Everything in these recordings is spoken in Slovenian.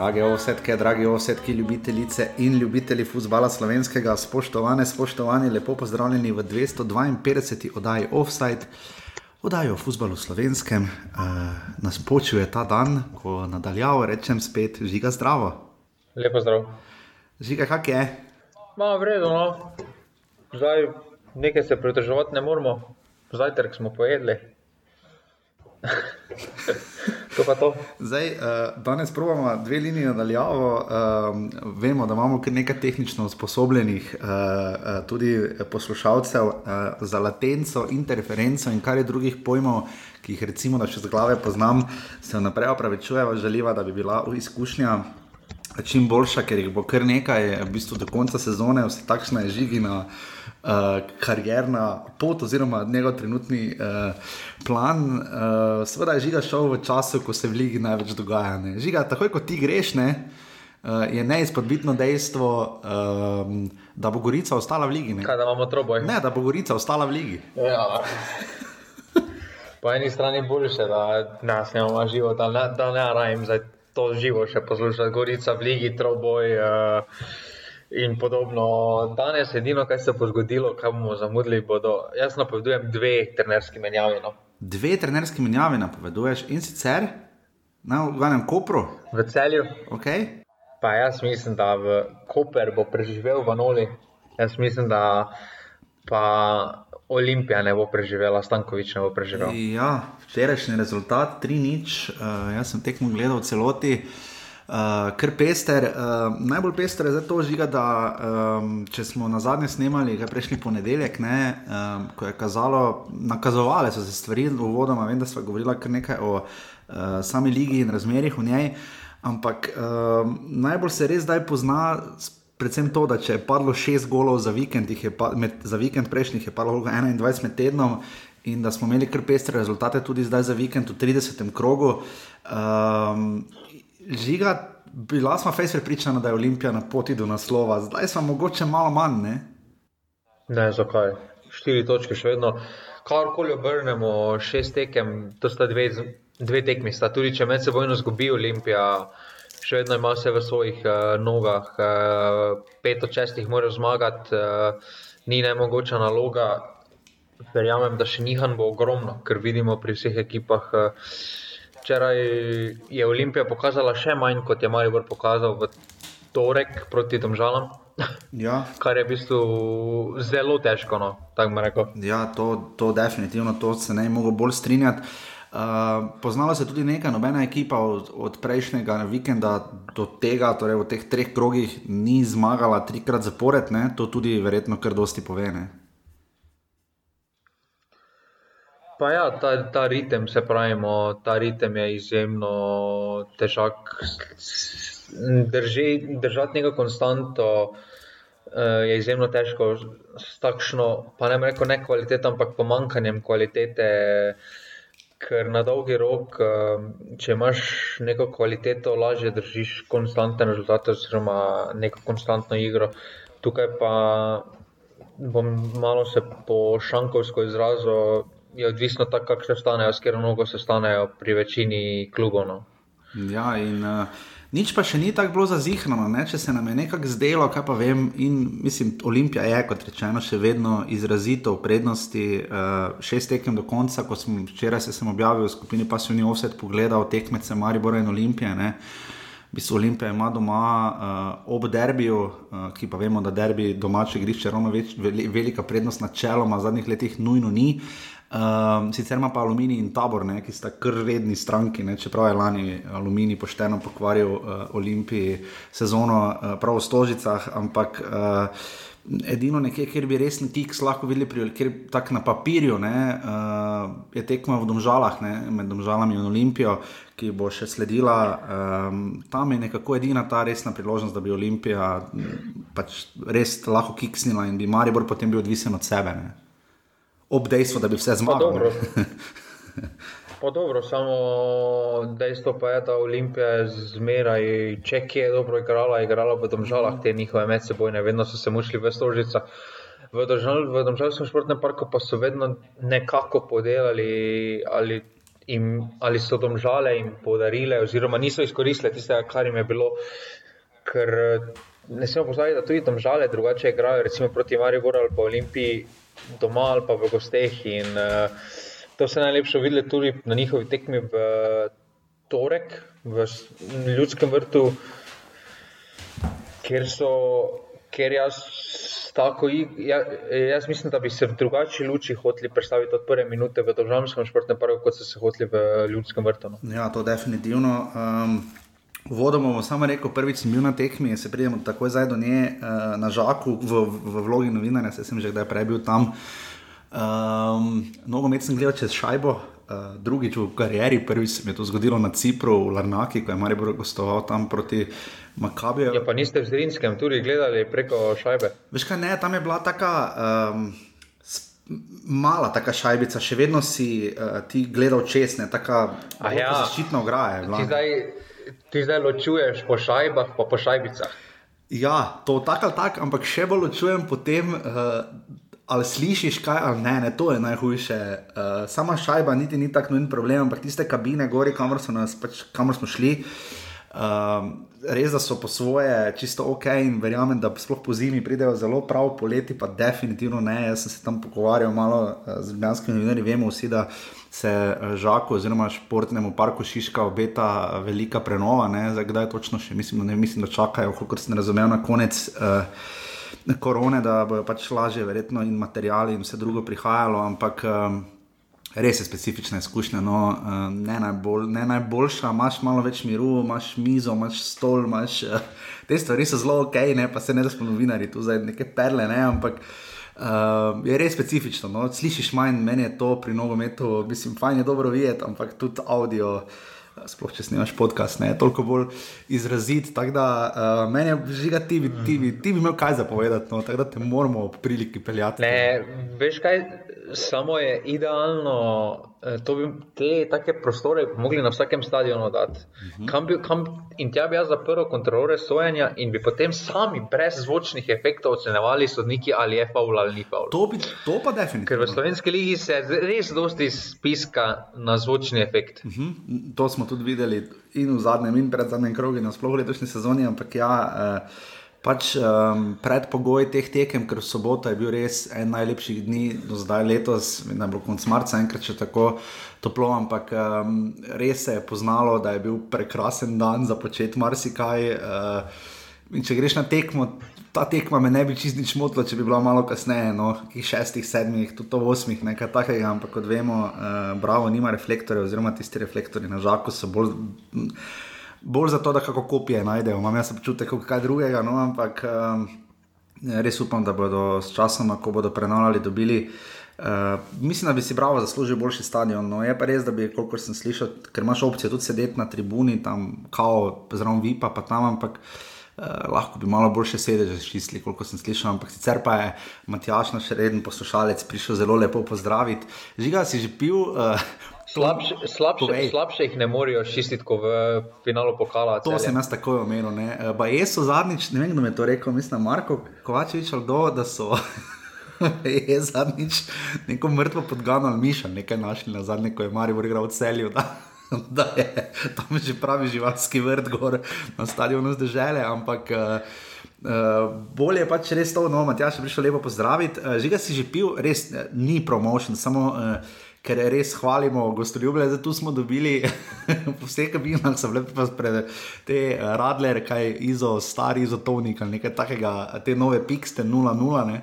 Drage osetke, dragi osetki, ljubitelice in ljubitelji futbola slovenskega, spoštovane, spoštovani, lepo pozdravljeni v 252. oddaji Offside, oddaji o futbalu slovenskem. Uh, nas počuje ta dan, ko nadaljavo rečem spet, žiga zdravo. Lepo zdrav. Žiga, kak je? Malo vredno, no. zdaj nekaj se pridržavati ne moramo, zajtrk smo pojedli. to pa to. Zdaj, uh, danes provamo dve liniji nadaljavo. Uh, vemo, da imamo nekaj tehnično usposobljenih uh, uh, tudi poslušalcev uh, za latenco, interferenco in kar je drugih pojmov, ki jih recimo, da še z glave poznam, se vnaprej opravičujejo, želiva, da bi bila izkušnja. Čim boljša, ker jih bo kar nekaj, v bistvu do konca sezone, vse takšne žigina. Uh, uh, karjerna pot, oziroma njegov trenutni uh, plan. Uh, Sveda je žiga šel v času, ko se v Ligi največ dogaja. Ne. Žiga, takoj ko ti greš, ne, uh, je neizpodbitno dejstvo, um, da bo Gorica ostala v Ligi. Ne. Kaj, da imamo troboj? Ne, da bo Gorica ostala v Ligi. Ja. Po eni strani je boljše, da nas ne imamo živo, da ne, da ne rajem za to živo še poslušati. Gorica v Ligi, troboj. Uh, in podobno. Danes edino, kar se bo zgodilo, kaj bomo zamudili, bodo, jaz napovedujem dve trenerski menjavi. No. Dve trenerski menjavi napoveduješ in sicer na Gvanem Kopru? V celju. Okay. Pa jaz mislim, da v Koper bo preživel v Noli. Jaz mislim, da pa Olimpija ne bo preživela, Stankovič ne bo preživel. Ja, včerajšnji rezultat 3-0, uh, jaz sem tekmo gledal v celoti. Uh, uh, kar pester. Uh, najbolj pester je zato žiga, da um, če smo na zadnje snemali, kaj prejšnji ponedeljek, ne, um, ko je kazalo, nakazovale so se stvari, uvodoma, vem, da smo govorili kar nekaj o uh, sami ligi in razmerih v njej. Ampak um, najbolj se res zdaj pozna. Predvsem to, da če je padlo šest golov za vikend, pa, med, za vikend prejšnjih je padlo 21 med tednom, in da smo imeli kar pestre rezultate tudi zdaj za vikend v 30. krogu. Um, žiga, bila smo fejs pripričana, da je Olimpija na poti do naslova, zdaj smo mogoče malo manj. Ne, ne zakaj. Štiri točke še vedno. Karkoli obrnemo, šest tekem, to sta dve, dve tekmi. Sta. Tudi če med sebojno zgubi Olimpija, še vedno ima vse v svojih uh, nogah. Uh, pet od šestih mora zmagati, uh, ni najmogoča naloga. Verjamem, da še njihan bo ogromno, ker vidimo pri vseh ekipah. Uh, včeraj je Olimpija pokazala še manj, kot je Maribor pokazal v torek proti Domžalam. Ja. Kar je v bistvu zelo težko. No, ja, to, to definitivno, to se ne bi mogel bolj strinjati. Uh, poznala se tudi neka nobena ekipa od, od prejšnjega vikenda do tega, torej v teh treh krogih, ni zmagala trikrat zapored, ne? to tudi verjetno kar dosti pove. Ne? Pa ja, ta, ta ritem, se pravi, ta ritem je izjemno težak. Drži, držati neko konstanto uh, je izjemno težko, s takšno, pa ne reko ne kvaliteto, ampak pomankanjem kvalitete. Ker na dolgi rok, uh, če imaš neko kvaliteto, lažje držiš konstantne rezultate, oziroma neko konstantno igro. Tukaj pa bom malo se po šankovsko izrazil je odvisno tako, kako se stanejo, s katero nogo se stanejo pri večini klubov. No. Ja, in uh, nič pa še ni tako bilo zazihrano, ne? če se nam je nekako zdelo, kaj pa vem. In mislim, Olimpija je, kot rečeno, še vedno izrazito v prednosti. Uh, šest tekem do konca, ko sem včeraj se sem objavil v skupini Passionij Offset, pogledal tekmece Maribora in Olimpije. Ne? V bistvu Olimpija ima doma uh, ob derbiju, uh, ki pa vemo, da derbi domače igrišče ravno več, velika prednost, načeloma v zadnjih letih nujno ni. Uh, Um, sicer ima pa aluminij in tabor, ne, ki sta kar redni stranki, ne, čeprav je lani aluminij pošteno pokvaril uh, Olimpiji sezono uh, prav v Stožicah, ampak uh, edino nekje, kjer bi resni tik lahko videli, ker tako na papirju ne, uh, je tekmo v Domžalah, ne, med Domžalami in Olimpijo, ki bo še sledila. Um, tam je nekako edina ta resna priložnost, da bi Olimpija pač res lahko kiksnila in bi Maribor potem bil odvisen od sebe. Ne ob dejstvu, da bi vse zmagal. Pa dobro, samo dejstvo pa je, da Olimpija je zmeraj, če je dobro igrala, igrala v domžalah te njihove medsebojne, vedno so se mušli v stožica. V, v domžalskem športnem parku pa so vedno nekako podelali ali jim, ali so domžale jim podarile, oziroma niso izkoristile tistega, kar jim je bilo. Ker ne smemo pozabiti, da tudi domžale drugače igrajo, recimo proti Mariboru ali pa Olimpiji, doma ali pa v gosteh. In uh, to se najlepše videli tudi na njihovi tekmi v torek, v ljudskem vrtu, kjer so. Ker jaz, tako, ja, jaz mislim, da bi se v drugačni luči hoteli predstaviti od prve minute v državnem športnem parku, kot so se hoteli v ljudskem vrtu. No. Ja, to definitivno. Um, Vodoma bomo samo rekel, prvič sem bil na tekmi, se pridemo takoj zdaj do nje uh, na žaku v, v vlogi novinarja, se sem že kdaj prej bil tam. Um, Nogomet sem gledal čez šajbo, uh, drugič v karieri, prvič se mi je to zgodilo na Cipru, v Larnaki, ko je Maribor gostoval tam proti Makabiju. Ja, pa niste v Zrinskem tudi gledali preko šajbe? Veš kaj, ne, tam je bila taka. Um, Mala taka šajbica, še vedno si uh, ti gledal čez, ne tako ja. zaščitno ograje. Ti zdaj ločuješ po šajbah, pa po šajbicah. Ja, to tako ali tako, ampak še bolj ločujem po tem, uh, ali slišiš kaj ali ne, ne to je najhujše. Uh, sama šajba niti ni tako nujen problem, ampak tiste kabine, gori, kamor, nas, pač, kamor smo šli. Uh, res, da so po svoje čisto ok in verjamem, da sploh po zimi pridejo zelo prav, poleti pa definitivno ne. Jaz sem se tam pogovarjal malo uh, z ljubljanskimi novinarji, vemo vsi, da se eh, žaku oziroma športnemu parku Šiška obeta eh, velika prenova. Zdaj, kdaj točno še mislim, ne, mislim da čakajo, kot sem razumel, na konec uh, korone, da bojo pač lažje, verjetno in materiali in vse drugo prihajalo, ampak. Um, Res je specifična izkušnja, no, ne, najbolj, ne najboljša. Imáš malo več miru, imaš mizo, imaš stol, imaš, te stvari so zelo ok, ne, pa se ne da smo novinari, tu zdaj neke perle, ne, ampak uh, Uh, je res specifično. No? Slišiš manj, meni je to pri nogometu, mislim, fajn je dobro videti, ampak tudi audio, eh, sploh če snimaš podcast, ne, je toliko bolj izrazit. Tako da uh, meni je žiga, ti, ti, ti, ti bi imel kaj zapovedati, no? tako da te moramo ob priliki peljati. Ne, veš kaj, samo je idealno. Eh, to bi te take prostore mogli na vsakem stadionu dati. Uh -huh. kam bi, kam, in tja bi jaz zaprl kontrolore sojenja in bi potem sami brez zvočnih efektov ocenjevali sodniki, ali je faul ali ni faul. To, bi, to pa definitivno. Ker v slovenski ligi se res dosti spiska na zvočni efekt. Uh -huh. To smo tudi videli in v zadnjem in pred zadnjem krogu, nasploh v letošnji sezoni, ampak ja. Uh, pač um, predpogoj teh tekem, ker sobota je bil res en najlepših dni do zdaj letos, ne bo konc marca, enkrat še tako toplo, ampak um, res se je poznalo, da je bil prekrasen dan za početi marsikaj. Uh, in če greš na tekmo. Ta tekma me ne bi čist nič motila, če bi bila malo kasneje, no, šestih, sedmih, tudi osmih, nekaj takega, ampak kot vemo, uh, Bravo nima reflektorjev, oziroma tisti reflektori na žaku so bolj bolj zato, da kako kopije najdejo. Imam jaz občutek, kako kaj drugega, no, ampak um, res upam, da bodo s časom, ko bodo prenavljali, dobili. Uh, mislim, da bi si bravo zaslužil boljši stadion. No, je pa res, da bi, kolikor sem slišal, ker imaš opcijo tudi sedeti na tribuni, tam kao, zraven vipa, pa tam, ampak uh, lahko bi malo boljše sedeže čistili, koliko sem slišal. Ampak sicer pa je Matjaš, naš reden poslušalec, prišel zelo lepo pozdraviti. Žiga si že pil. Uh, Slabše, slabše, slabše jih ne morejo čistiti, kot v finalu pokala. To sem jaz tako omenil. Jaz so zadnjič, ne vem, kdo mi je to rekel, mislim, Marko Kovačevič ali kdo, da so. Je zadnjič neko mrtvo podgano ali miša, nekaj našli na zadnje, ko je Marijo igral v celju. Da, da je tam že pravi živalski vrt, gor na stadionu zdržele, ampak. Uh, Uh, bolje je pač res to, no, Matjaš, prišel lepo pozdraviti. Uh, žiga si že pil, res ni promotion, samo uh, ker res hvalimo gostoljube, da tu smo dobili po vseh kabinah, so bile pa pred te uh, radler, kaj izo, stari izotonik ali nekaj takega, te nove pikste 0-0, ne.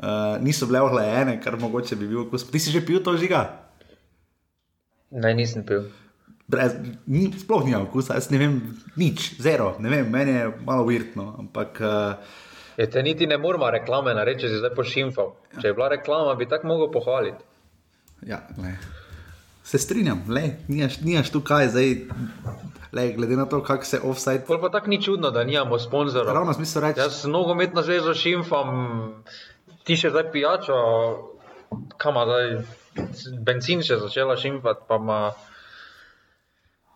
Uh, niso bile ohlajene, kar mogoče bi bil. Ti si že pil to žiga? Ne, nisem pil. Brez, ni, sploh nimam okusa, jaz ne vem, nič, zero, ne vem, meni je malo virtno. Ampak. Uh, Je, te niti ne moramo reklame narediti, če si zdaj pošimfal. Če je bila reklama, bi tako mogel pohvaliti. Ja, se strinjam, nimaš tu kaj zdaj. Le, glede na to, kako se offside. Pa tako ni čudno, da nimamo sponzorja. Ravno smisel reči. Jaz nogometno zvezo šimfam, ti še zdaj pijačo, kam zdaj benzin še začela šimfati. Ma...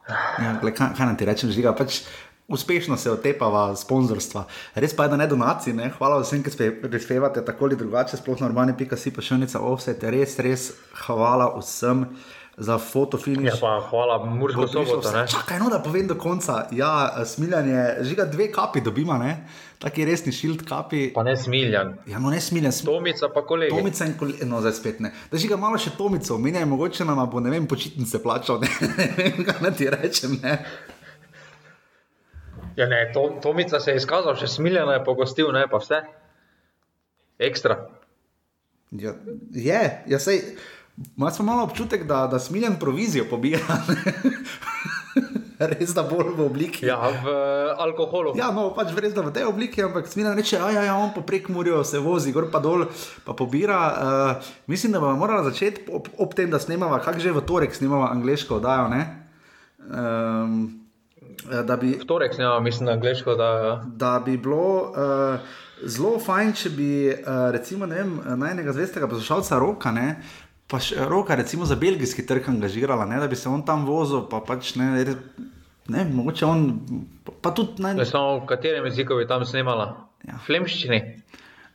Ja, gled, kaj, kaj naj ti rečem, žiga? Pač, uspešno se otepava sponzorstva. Res pa je, da ne donaci, ne? hvala vsem, ki ste prispevali tako ali drugače, sploh normalni pika si pa še nica offset, res, res hvala vsem. Za fotofiniš. Ja, pa hvala, Mursko soboto. Čakaj, no, da povem do konca. Ja, smiljanje, žiga dve kapi dobima, ne? Taki resni šild kapi. Pa ne smiljan. Ja, no ne smiljan. Sm Tomica pa kolega. Tomica in kolega, no zdaj spet ne. Da žiga malo še Tomico, menjaj mogoče nam bo, ne vem, počitnice plačal, ne, ne vem, kaj naj ti rečem, ne. Ja, ne, to, Tomica se je izkazal, še smiljeno je pogostil, ne pa vse. Ekstra. Ja, je, ja, sej. Imate malo občutek, da, da smiljen provizijo pobira. res da bolj v obliki. Ja, v alkoholu. Ja, no, pač res da v tej obliki, ampak smiljen reče, ja, ja, on po prek Murijo se vozi, gor pa dol, pa pobira. Uh, mislim, da bomo morali začeti ob, ob tem, da snemava, kak že v torek snemava angliško oddajo. Um, da bi, v torek snemava, mislim, angliško oddajo. Da bi bilo. Uh, Zelo fajn, če bi, uh, recimo, vem, najnega zvestega poslušalca Roka, ne, pa še roka, recimo za belgijski trg angažirala, ne, da bi se on tam vozil, pa pač ne, ne mogoče on, pa tudi naj. Ne samo v katerem jeziku bi tam snimala? Ja. Flemščini.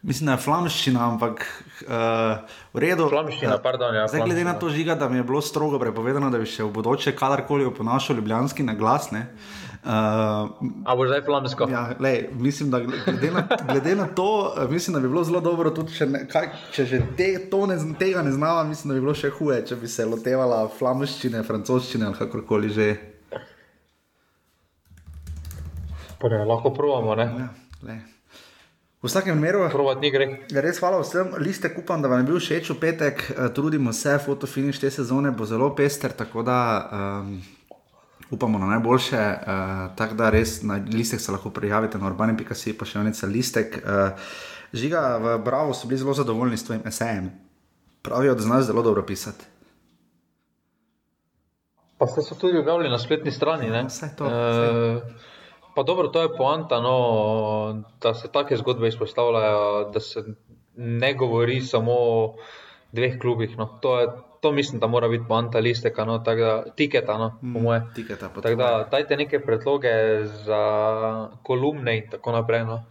Mislim, da je flamščina, ampak uh, v redu. Flamščina, uh, pardon. Ja, zdaj, glede na to žiga, da mi je bilo strogo prepovedano, da bi še v bodoče kadarkoli oponašal ljubljanski na glas. Ne, uh, Uh, A bo zdaj flamsko? Ja, lej, mislim, da glede na, glede na to, mislim, da bi bilo zelo dobro, tudi če, ne, kaj, če že te, ne, tega ne znava, mislim, da bi bilo še huje, če bi se lotevala flamščine, francoščine ali kakorkoli že. Ne, lahko provamo. Ja, v vsakem primeru, res hvala vsem, liste upam, da vam je bil všeč v petek, eh, trudimo se, fotofiniš te sezone bo zelo pester. Tako da um, upamo na najboljše. Uh, Tako da res na listek se lahko prijavite na urbani.si, pa še enica listek. Uh, žiga v Bravo so bili zelo zadovoljni s tvojim esejem. Pravijo, da znaš zelo dobro pisati. Pa ste se tudi objavili na spletni strani. Ja, vse to. E, pa dobro, to je poanta, no, da se take zgodbe izpostavljajo, da se ne govori samo o dveh klubih. No. To je to mislim, da mora biti poanta listeka, no, tako da tiketa, no, po mm, moje. Tiketa, tako da dajte neke predloge za kolumne in tako naprej. No.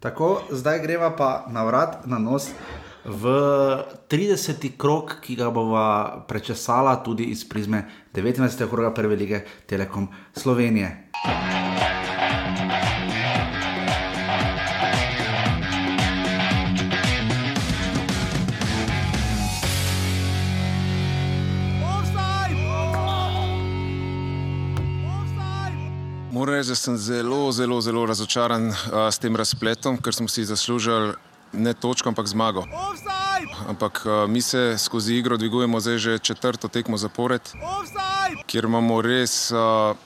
Tako, zdaj greva pa na vrat, na nos. V 30. krok, ki ga bova prečesala tudi iz prizme 19. kroga Prve lige Telekom Slovenije. Moram reči, da sem zelo, zelo, zelo razočaran uh, s tem razpletom, ker smo si zaslužili ne točko, ampak zmago. Ampak uh, mi se skozi igro dvigujemo zdaj že četrto tekmo zapored, Offside! kjer imamo res uh,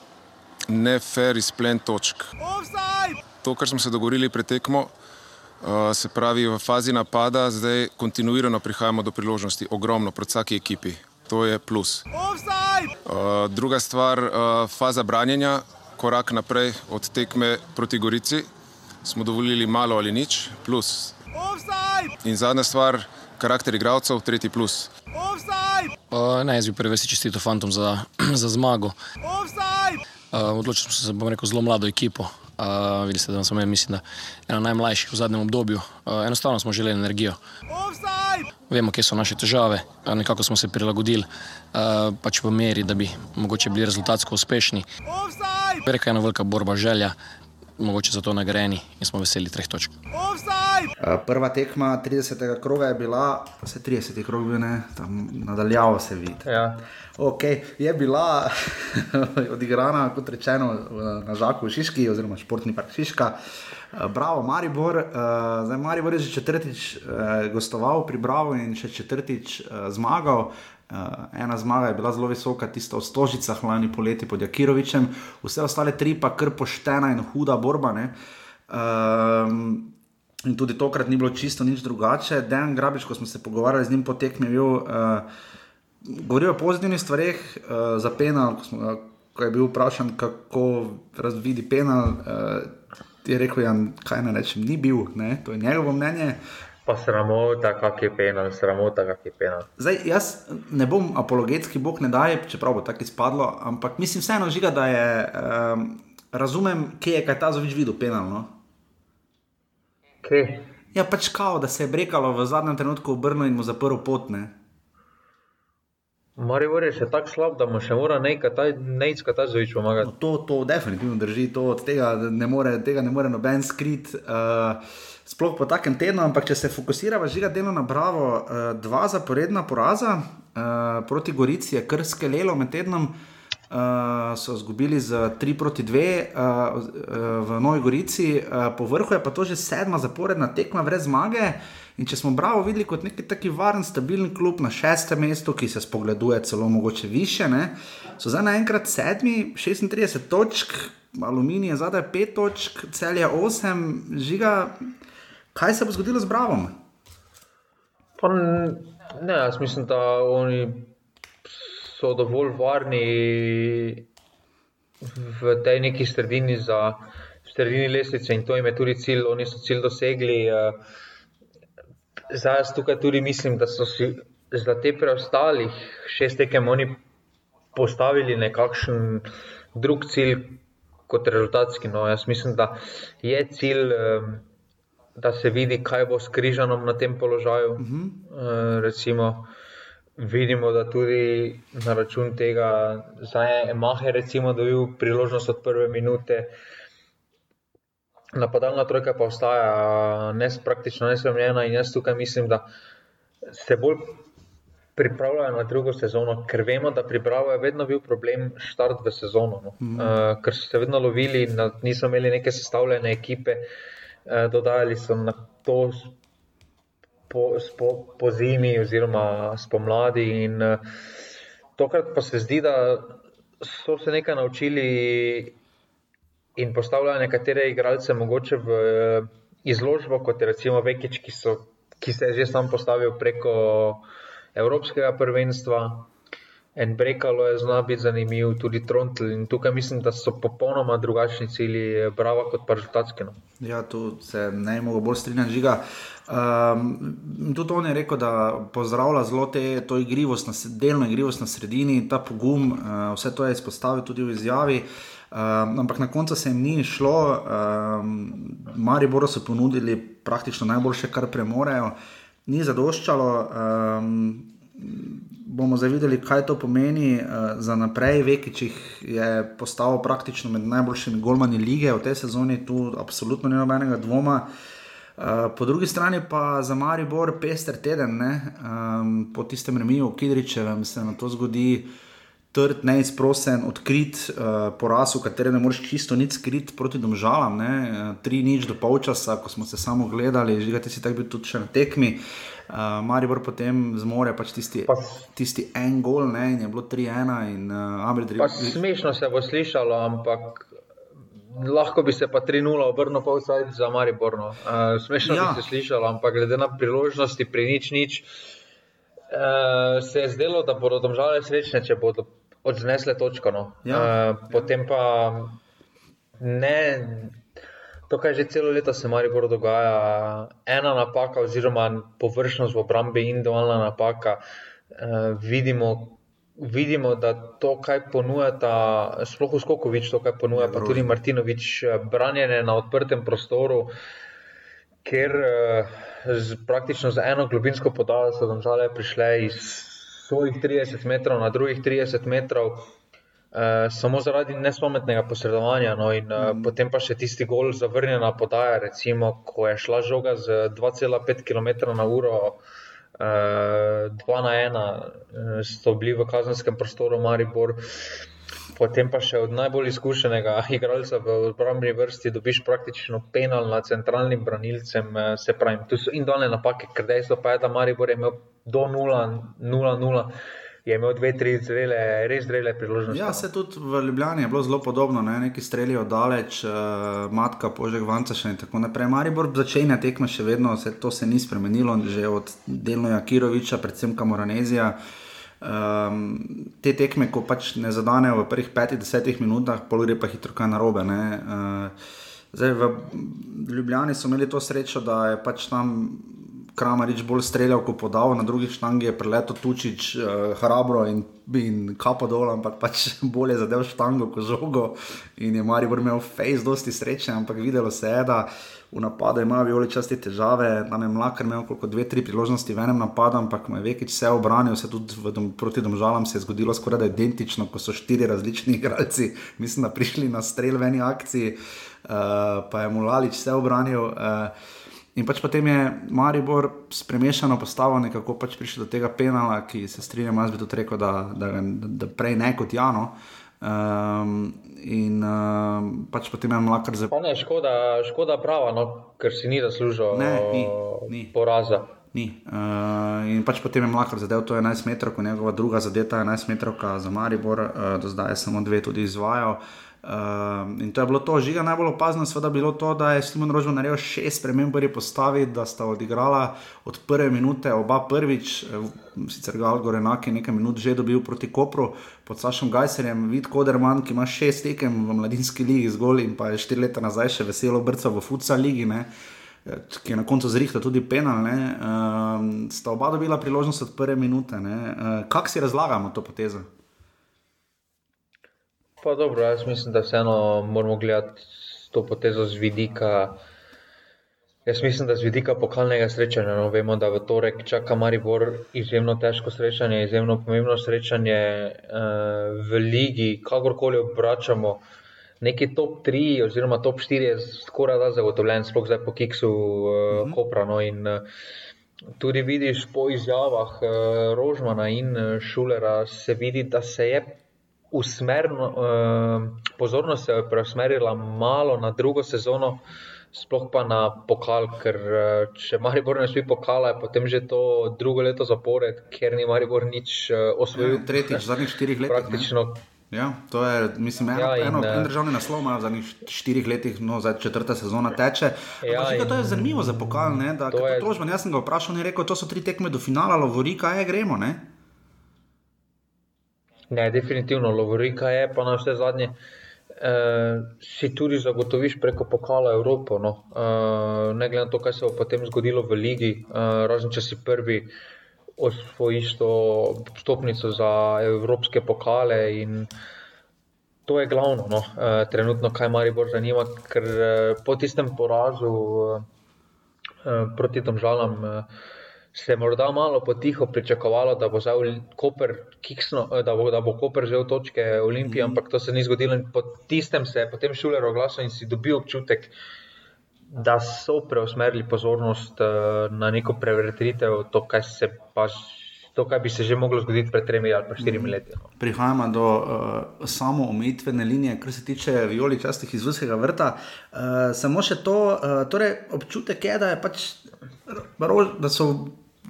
nefer izplen točk. Offside! To, kar smo se dogovorili pred tekmo, uh, se pravi v fazi napada, zdaj kontinuirano prihajamo do priložnosti, ogromno proti vsaki ekipi. To je plus. Uh, druga stvar, uh, faza branjenja korak naprej od tekme proti Gorici, smo dovolili malo ali nič, plus. In zadnja stvar, karakter igralcev, tretji plus. Uh, ne, jaz bi prvi čestito fantom za, za zmago. Uh, odločil sem se, bom rekel, zelo mlado ekipo. Uh, Vidite, da sem mislim, da ena najmlajših v zadnjem obdobju. Uh, enostavno smo želeli energijo. Vemo, kje so naše težave, nekako smo se prilagodili, uh, pač v meri, da bi mogoče bili rezultatsko uspešni. Offside! Reka je ena velika borba, želja, mogoče za to nagrajeni in smo veseli treh točk. Prva tekma 30. kroga je bila, vse 30. krog bil, ne, tam nadaljavo se vidi. Ja. Okay, je bila odigrana, kot rečeno, na Žaku v Šiški, oziroma športni park Šiška. Bravo, Maribor. Zdaj, Maribor je že četrtič gostoval pri Bravo in še četrtič zmagal. Uh, ena zmaga je bila zelo visoka, tista v Stožicah lani poleti pod Jakirovičem, vse ostale tri pa kar poštena in huda borba. Uh, in tudi tokrat ni bilo čisto nič drugače. Dejan Grabič, ko smo se pogovarjali z njim po tekmi, je bil, uh, govoril o pozitivnih stvareh uh, za penal, ko, smo, ko je bil vprašan, kako razvidi penal. Uh, Je rekel, ja, kaj naj rečem, ni bil, ne? to je njegovo mnenje. Pa sramota, kak je penal, sramota, kak je penal. Zdaj, jaz ne bom apologetski, bog ne daje, čeprav bo tako izpadlo, ampak mislim vseeno žiga, da je. Um, razumem, kje je kaj ta zovič videl penalno. Kje? Ja, pač kao, da se je brekalo v zadnjem trenutku obrnil in mu zaprl pot. Maribor je še tako slab, da mu še mora nekaj ta zvič pomagati. No, to, to definitivno drži, to tega ne more, tega ne more noben skrit. Uh, Sploh po takem tednu, ampak če se fokusiramo, žiga delo na Bravo, uh, dva zaporedna poraza uh, proti Gorici, je kar skelelo med tednom, uh, so izgubili z 3 proti 2 uh, uh, v Novi Gorici, uh, po vrhu je pa to že sedma zaporedna tekma brez zmage. In če smo Bravo videli kot neki taki varen, stabilen klub na šestem mestu, ki se spogleduje celo mogoče više, ne? so zdaj naenkrat sedmi, 36 točk, aluminij je zadaj 5 točk, celje 8, žiga. Kaj se bo zgodilo z Bravo? Ne, jaz mislim, da oni so dovolj varni v tej neki sredini za sredini lestvice in to jim je tudi cilj, oni so cilj dosegli. Uh, zdaj jaz tukaj tudi mislim, da so si za te preostalih šest tekem oni postavili nekakšen drug cilj kot rezultatski. No, jaz mislim, da je cilj, da se vidi, kaj bo s križanom na tem položaju. Uh mhm. -huh. Recimo, vidimo, da tudi na račun tega, da je Mahe recimo dobil priložnost od prve minute napadalna trojka pa ostaja nes, praktično nespremljena in jaz tukaj mislim, da se bolj pripravljajo na drugo sezono, ker vemo, da priprava je vedno bil problem štart v sezono, no. mm. uh, ker so se vedno lovili, na, niso imeli neke sestavljene ekipe, uh, dodajali so na to po, po, po zimi oziroma spomladi in uh, tokrat pa se zdi, da so se nekaj naučili in postavljajo nekatere igralce mogoče v eh, izložbo, kot je recimo Vekič, ki, so, ki se je že sam postavil preko Evropskega prvenstva. En brekalo je zelo biti zanimiv, tudi Trontl. In tukaj mislim, da so popolnoma drugačni cilji, bravo, kot pa rezultatski. No. Ja, tu se ne mogo bolj strinjati, žiga. Um, tudi on je rekel, da pozdravlja zelo te, to igrivost, na, delno igrivost na sredini, ta pogum, uh, vse to je izpostavil tudi v izjavi. Um, ampak na koncu se jim ni šlo, um, Maribor so ponudili praktično najboljše, kar premorejo, ni zadoščalo. Um, bomo zavideli, kaj to pomeni uh, za naprej. Vekič je postal praktično med najboljšimi golmani lige v tej sezoni, tu absolutno ni nobenega dvoma. Uh, po drugi strani pa za Maribor pester teden, um, po tistem remiju, Kidričevem, se na to zgodi trd, neizprosen, odkrit uh, poraz, v katerem ne moreš čisto nič skrit proti domžalam. Ne? Tri nič do polčasa, ko smo se samo gledali, že ti si tako bil tudi na tekmi. Uh, Maribor potem zmore pač tisti, pa, tisti en gol, ne? in je bilo 3-1. Uh, smešno se bo slišalo, ampak. Lahko bi se pa 3-0 obrnil pa vsaj za Mariborno. Uh, smešno ja. bi se slišalo, ampak glede na priložnosti pri nič nič, uh, se je zdelo, da bodo domžale srečne, če bodo odnesle točko. No. Ja, uh, potem pa ne, to, kar že celo leto se mari bolj dogaja, ena napaka, oziroma površnost v obrambi, individualna napaka. Uh, vidimo, vidimo, da to, kaj ponujata, sploh Skokovič, to, kaj ponuja, pa tudi Martinovič, branjenje na odprtem prostoru. Ker uh, z, praktično za eno globinsko podajo so žale prišle iz svojih 30 metrov na drugih 30 metrov, uh, samo zaradi nespametnega posredovanja. No, in uh, mm. potem pa še tisti gol zavrnjena podaja, recimo, ko je šla žoga z 2,5 km na uro. Uh, dva na ena, uh, so bili v kazenskem prostoru, Maribor. Potem pa še od najbolj izkušenega igralca v obrambni vrsti dobiš praktično penal nad centralnim branilcem. Se pravi, tu so indolne napake, ker dejstvo pa je, da Maribor je imel do 0-0. Je imel dve, tri zrele, res zrele priložnosti. Ja, se tudi v Ljubljani je bilo zelo podobno, ne? neki streljajo daleč, uh, matka, požek, vanca še in tako naprej. Maribor začenja tekme še vedno, se, to se ni spremenilo, že od Delnoja Kiroviča, predvsem Kamoranezija. Um, te tekme, ko pač ne zadanejo v prvih petih, desetih minutah, pol gre pa hitro kaj narobe. Uh, zdaj v Ljubljani so imeli to srečo, da je pač tam Kramarič bolj streljal, ko podal, na drugi štangi je preleto Tučič, uh, hrabro in, in kapo dol, ampak pač bolje zadev štango kot žogo. In je Maribor imel face dosti sreče, ampak videlo se je, da v napadu imajo violi časti težave, tam je mlakar imel koliko dve, tri priložnosti v enem napadu, ampak mu je vekič vse obranil, vse tudi dom, proti domžalam se je zgodilo skoraj identično, ko so štiri različni igralci, mislim, da prišli na strel v eni akciji, uh, pa je mu Lalič vse obranil. Uh, In pač potem je Maribor s premešano postavo nekako pač prišel do tega penala, ki se strinjam, jaz bi tudi rekel, da, da, da, da prej ne kot Jano. Um, in um, pač potem je mlaka zelo. Škoda, škoda prava, no, ker si ni zaslužil ne, ni, ni. poraza. Ni. Uh, in pač potem je mlaka zadev, to je 11 metrov, njegova druga zadeta je 11 metrov za Maribor, uh, do zdaj je samo dve tudi izvajal. Uh, in to je bilo to, žiga najbolj opazno, seveda bilo to, da je Simon Rožman naredil šest sprememb pri postavi, da sta odigrala od prve minute oba prvič, eh, sicer ga Algor enake nekaj minut že dobil proti Kopru pod Sašom Gajserjem, vid Koderman, ki ima šest tekem v mladinski ligi zgolj in pa je štiri leta nazaj še veselo brcal v Futsa ligi. Ne? Eh, ki je na koncu zrihtal tudi penal, uh, sta oba dobila priložnost od prve minute. Uh, Kako si razlagamo to potezo? Pa dobro, jaz mislim, da vseeno moramo gledati to potezo z vidika. Jaz mislim, da z vidika pokalnega srečanja. No, vemo, da v torek čaka Maribor izjemno težko srečanje, izjemno pomembno srečanje uh, v ligi, kakorkoli obračamo. Neki top 3 oziroma top 4 je skoraj da zagotovljen, sploh zdaj po Kiksu uh, uh -huh. Kopra. No, in, uh, Tudi vidiš po izjavah uh, Rožmana in Šulera, se vidi, da se je usmerno, uh, pozornost se je preusmerila malo na drugo sezono, sploh pa na pokal, ker uh, če Maribor ne spi pokala, je potem že to drugo leto zapored, ker ni Maribor nič uh, osvojil. Ja, tretjič, zadnjih štirih let. Praktično. Ja, to je, mislim, eno, ja, in, eno, en državni naslov ima v zadnjih štirih letih, no, zdaj četrta sezona teče. Ja, in, to je zanimivo za pokal, ne, da to je to. Jaz sem ga vprašal in rekel, to so tri tekme do finala, lovori, kaj je gremo, ne? Ne, definitivno, Lovorika je pa na vse zadnje. Uh, si tudi zagotoviš preko pokala Evropo. No. Uh, ne glede na to, kaj se bo potem zgodilo v Ligi, uh, razen če si prvi osvojiš to stopnico za evropske pokale. To je glavno, no. uh, trenutno, kaj Maribor zanima, ker uh, po tistem porazu uh, uh, proti tem žalam. Uh, se morda malo potiho pričakovalo, da bo, Koper, kiksno, eh, da bo, da bo Koper že v točke Olimpije, mm -hmm. ampak to se ni zgodilo. In po tistem se je potem šuler oglasil in si dobil občutek, da so preusmerili pozornost uh, na neko prevetritev, to, kaj se pa. To, kar bi se že moglo zgoditi pred tremi ali štirimi mhm. leti. No. Prihajamo do uh, samo omejitvene linije, kar se tiče violi, častih iz vsega vrta. Uh, samo še to, uh, torej občutek je, da, je pač, da so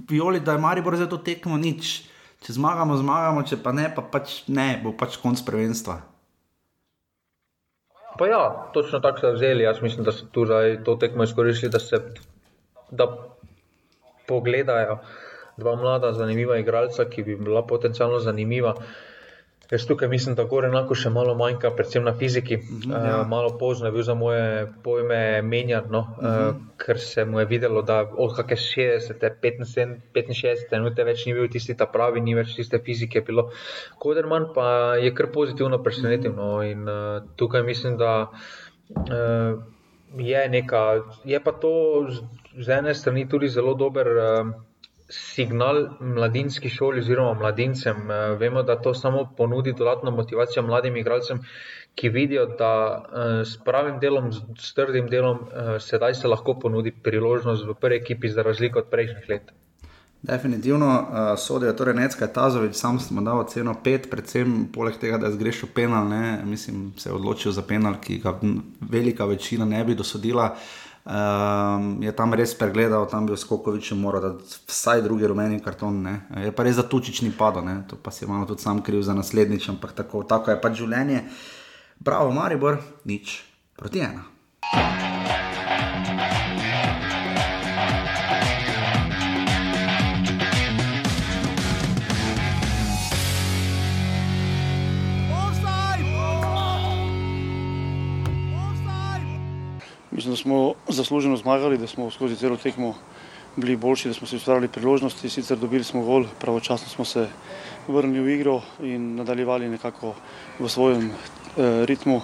violi, da je Maribor za to tekmo nič. Če zmagamo, zmagamo, če pa ne, pa pač ne, bo pač konc prvenstva. Pa ja, točno tako so vzeli. Jaz mislim, da so tu to tekmo izkoristili, da se da pogledajo dva mlada, zanimiva igralca, ki bi bila potencialno zanimiva. Uh, Jaz tukaj mislim, da gore enako še malo manjka, predvsem na fiziki. Uh -huh, ja. uh, malo pozno je bil za moje pojme menjan, no? uh -huh. uh, ker se mu je videlo, da od kakšne 60, 65 minut več ni bil tisti ta pravi, ni več tiste fizike. Bilo. Koderman pa je kar pozitivno presenetil. No? In uh, tukaj mislim, da uh, je neka, je pa to z ene strani tudi zelo dober. Uh, signal mladinski šoli oziroma mladincem. Eh, vemo, da to samo ponudi dodatno motivacijo mladim igralcem, ki vidijo, da eh, s pravim delom, s trdim delom, eh, sedaj se lahko ponudi priložnost v prvi ekipi, za razliko od prejšnjih let. Definitivno uh, sodijo, torej Necka je Tazovič, sam smo dal ceno pet, predvsem poleg tega, da je zgrešil penal, ne, mislim, se je odločil za penal, ki ga velika večina ne bi dosodila. Uh, Um, je tam res pregledal, tam bi Skokovič moral dati vsaj drugi rumeni karton. Ne. Je pa res za tučični pado, ne. to pa si malo tudi sam kriv za naslednjič, ampak tako, tako je pač življenje. Bravo, Maribor, nič proti ena. Mislim, da smo zasluženo zmagali, da smo skozi celo tekmo bili boljši, da smo si ustvarjali priložnosti, sicer dobili smo gol, pravočasno smo se vrnili v igro in nadaljevali nekako v svojem eh, ritmu.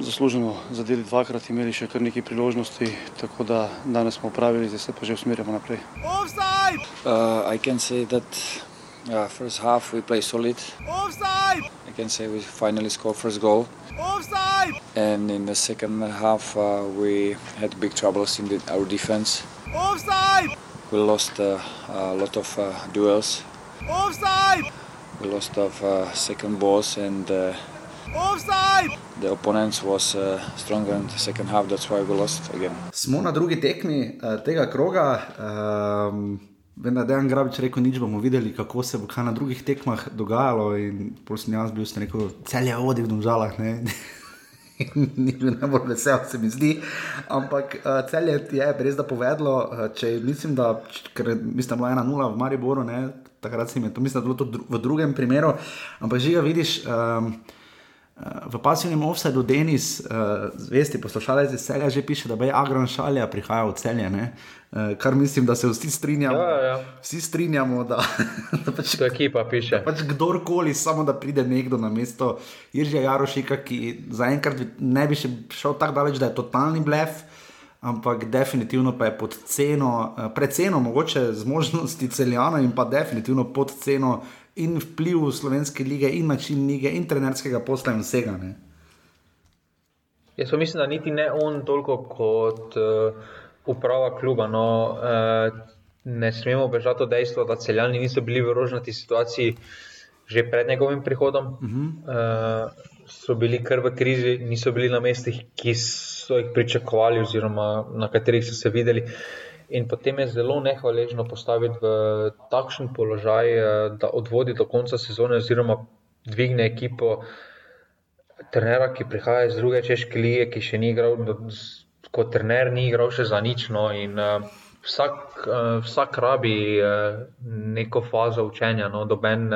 Zasluženo zadeli dvakrat, imeli še kar nekaj priložnosti, tako da danes smo upravili, zdaj se pa že usmerjamo naprej. Uh, I can say that uh, first half we play solid. Offside! I can say we finally scored first goal. Offside! And in the second half uh, we had big troubles in the, our defense. Offside! We lost uh, a lot of uh, duels. Offside! We lost of uh, second balls and uh, Offside! The opponent was uh, stronger in the second half, that's why we lost again. Smo na drugi tekmi uh, tega kroga. Um, Vem, da je Dejan Grabič rekel, nič bomo videli, kako se bo na drugih tekmah dogajalo. In prosim, jaz bil sem rekel, cel je odi v domžalah. Ni bil najbolj vesel, se mi zdi. Ampak uh, cel je, je res da povedlo, uh, če mislim, da ker, mislim, bila ena nula v Mariboru, ne, takrat si mi to mislim, da je bilo to dru v drugem primeru. Ampak že ga vidiš. Um, V pasivnem offsetu Denis, zvesti poslušalec iz celja, že piše, da je Agron Šalja prihajal v celje. Uh, kar mislim, da se vsi strinjamo. Ja, ja. Vsi strinjamo, da, da pač, to ekipa piše. Pač kdorkoli, samo da pride nekdo na mesto Iržija Jarošika, ki zaenkrat ne bi še šel tako daleč, da je totalni blef. Ampak definitivno pa je pod ceno, predceno, mogoče zmožnosti celjana, in pa definitivno pod ceno in vpliv slovenske lige, in način lige, in trenerskega posla in vsega. Ne? Jaz mislim, da niti ne on toliko kot uh, uprava kluba. No, uh, ne smemo bežati od dejstva, da celjani niso bili v rožnati situaciji že pred njegovim prihodom. Uh -huh. uh, so bili kar v krizi, niso bili na mestih, ki so jih pričakovali, oziroma na katerih so se videli. Uh, In potem je zelo nehvaležno postaviti v takšen položaj, eh, da odvodi do konca sezone, oziroma dvigne ekipo trenera, ki prihaja iz druge češke lige, ki še ni igral, kot trener, ni igral še za nič. No, in uh, vsak, uh, vsak rabi neko fazo učenja, no, doben.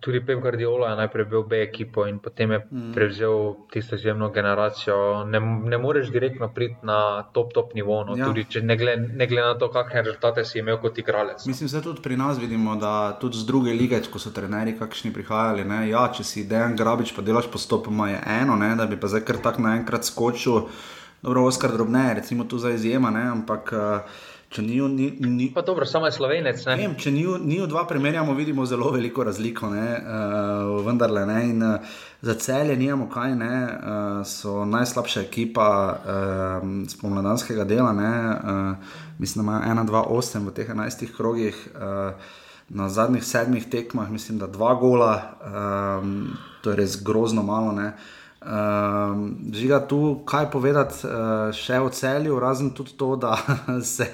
Tudi Pep Guardiola je najprej bil B ekipo in potem je mm. prevzel tisto izjemno generacijo. Ne, ne moreš direktno priti na top, top nivo, no, ja. tudi če ne glede gled na to, kakšne rezultate si imel kot igralec. Mislim, da tudi pri nas vidimo, da tudi z druge lige, ko so trenerji kakšni prihajali. Ne, ja, če si dejan grabič, pa delaš postopoma, je eno, ne, da bi pa zdaj kar tak naenkrat skočil. Dobro, Oskar drobne, recimo tu za izjema, ne, ampak. Uh, Če ni, ni, ni, pa dobro, samo je slovenec. Ne? Ne, če ni, ni v dva primerjamo, vidimo zelo veliko razliko. Ne, uh, vendarle, ne, in, uh, za celje nijamo kaj, ne, uh, so najslabša ekipa uh, spomladanskega dela. Ne, uh, mislim, da ima 1-2-8 v teh 11 krogih. Uh, Na zadnjih sedmih tekmah, mislim, da dva gola, um, to je res grozno malo. Uh, Um, žiga tu, kaj povedati uh, še o celju, razen tudi to, da se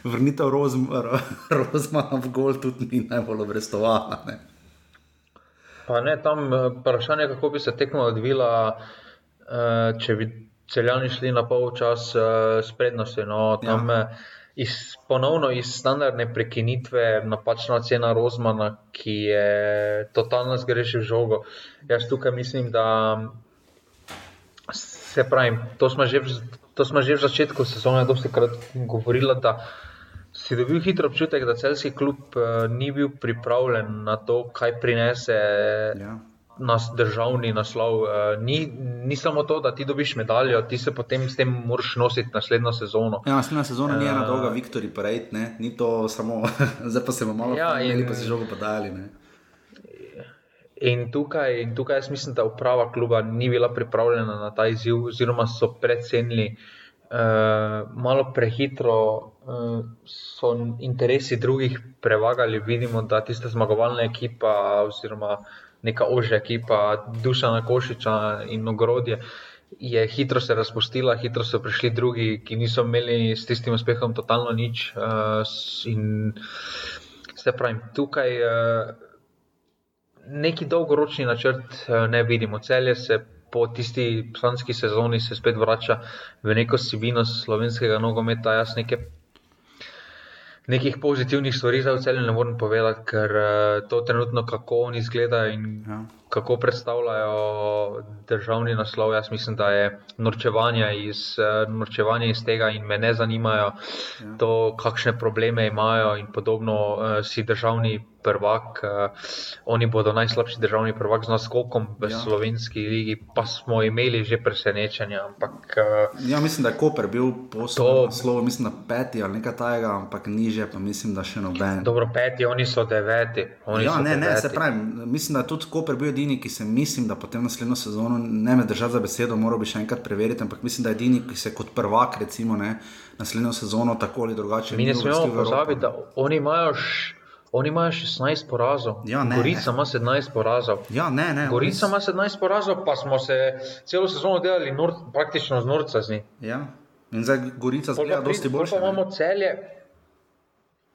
vrnitev Rozmana v gol tudi ni najbolj obrestovala. Ne? Pa ne, tam eh, vprašanje, kako bi se tekmo odvila, uh, če bi celjani šli na pol čas uh, s prednostjo. No, tam ja. iz, ponovno iz standardne prekinitve napačna cena Rozmana, ki je totalno zgrešil žogo. Jaz tukaj mislim, da. Se pravi, to smo že, to smo že v začetku sezone dosti krat govorili, da si dobil hitro občutek, da celski klub uh, ni bil pripravljen na to, kaj prinese ja. nas državni naslov. Uh, ni, ni samo to, da ti dobiš medaljo, ti se potem s tem moraš nositi naslednjo sezono. Ja, naslednja sezona uh, ni ena dolga Viktorij Parade, ni to samo, zdaj pa se bomo malo ja, pomeni, pa si žogo podajali. In tukaj, in tukaj jaz mislim, da uprava kluba ni bila pripravljena na ta izziv, oziroma so predcenili uh, malo prehitro, uh, so interesi drugih prevagali. Vidimo, da tista zmagovalna ekipa, oziroma neka ožja ekipa, Dušana Košiča in Ogrodje, je hitro se razpustila, hitro so prišli drugi, ki niso imeli s tistim uspehom totalno nič. Uh, in se pravi, tukaj. Uh, neki dolgoročni načrt eh, ne vidimo. Celje se po tisti slanski sezoni spet vrača v neko sivino slovenskega nogometa. Jaz neke, nekih pozitivnih stvari za celje ne morem povedati, ker uh, to trenutno, kako oni izgledajo in ja. kako predstavljajo državni naslov. Jaz mislim, da je norčevanje iz, uh, norčevanje iz tega in me ne zanimajo ja. to, kakšne probleme imajo in podobno. Si državni prvak, uh, oni bodo najslabši državni prvak z naskokom v ja. slovenski ligi, pa smo imeli že presenečenja. Ampak, uh, ja, mislim, da je Koper bil poslovno slovo, mislim, da peti ali nekaj tajega, ampak niže, pa mislim, da še noben. Dobro, peti, oni so deveti. Oni ja, so ne, deveti. ne, se pravi, mislim, da je tudi Koper bil edini, ki se mislim, da potem naslednjo sezono ne me držati za besedo, moral bi še enkrat preveriti, ampak mislim, da je edini, ki se kot prvak, recimo, ne, naslednjo sezono tako ali drugače. Mi ne smemo pozabiti, da oni imajo. Š... Oni imajo 16 porazov. Ja, ne, Gorica ima 17 porazov. Ja, ne, ne, Gorica ima 17 porazov, pa smo se celo sezono delali nor, praktično z norca z njim. Ja. In zdaj Gorica zgleda dosti bolj. Pa imamo celje,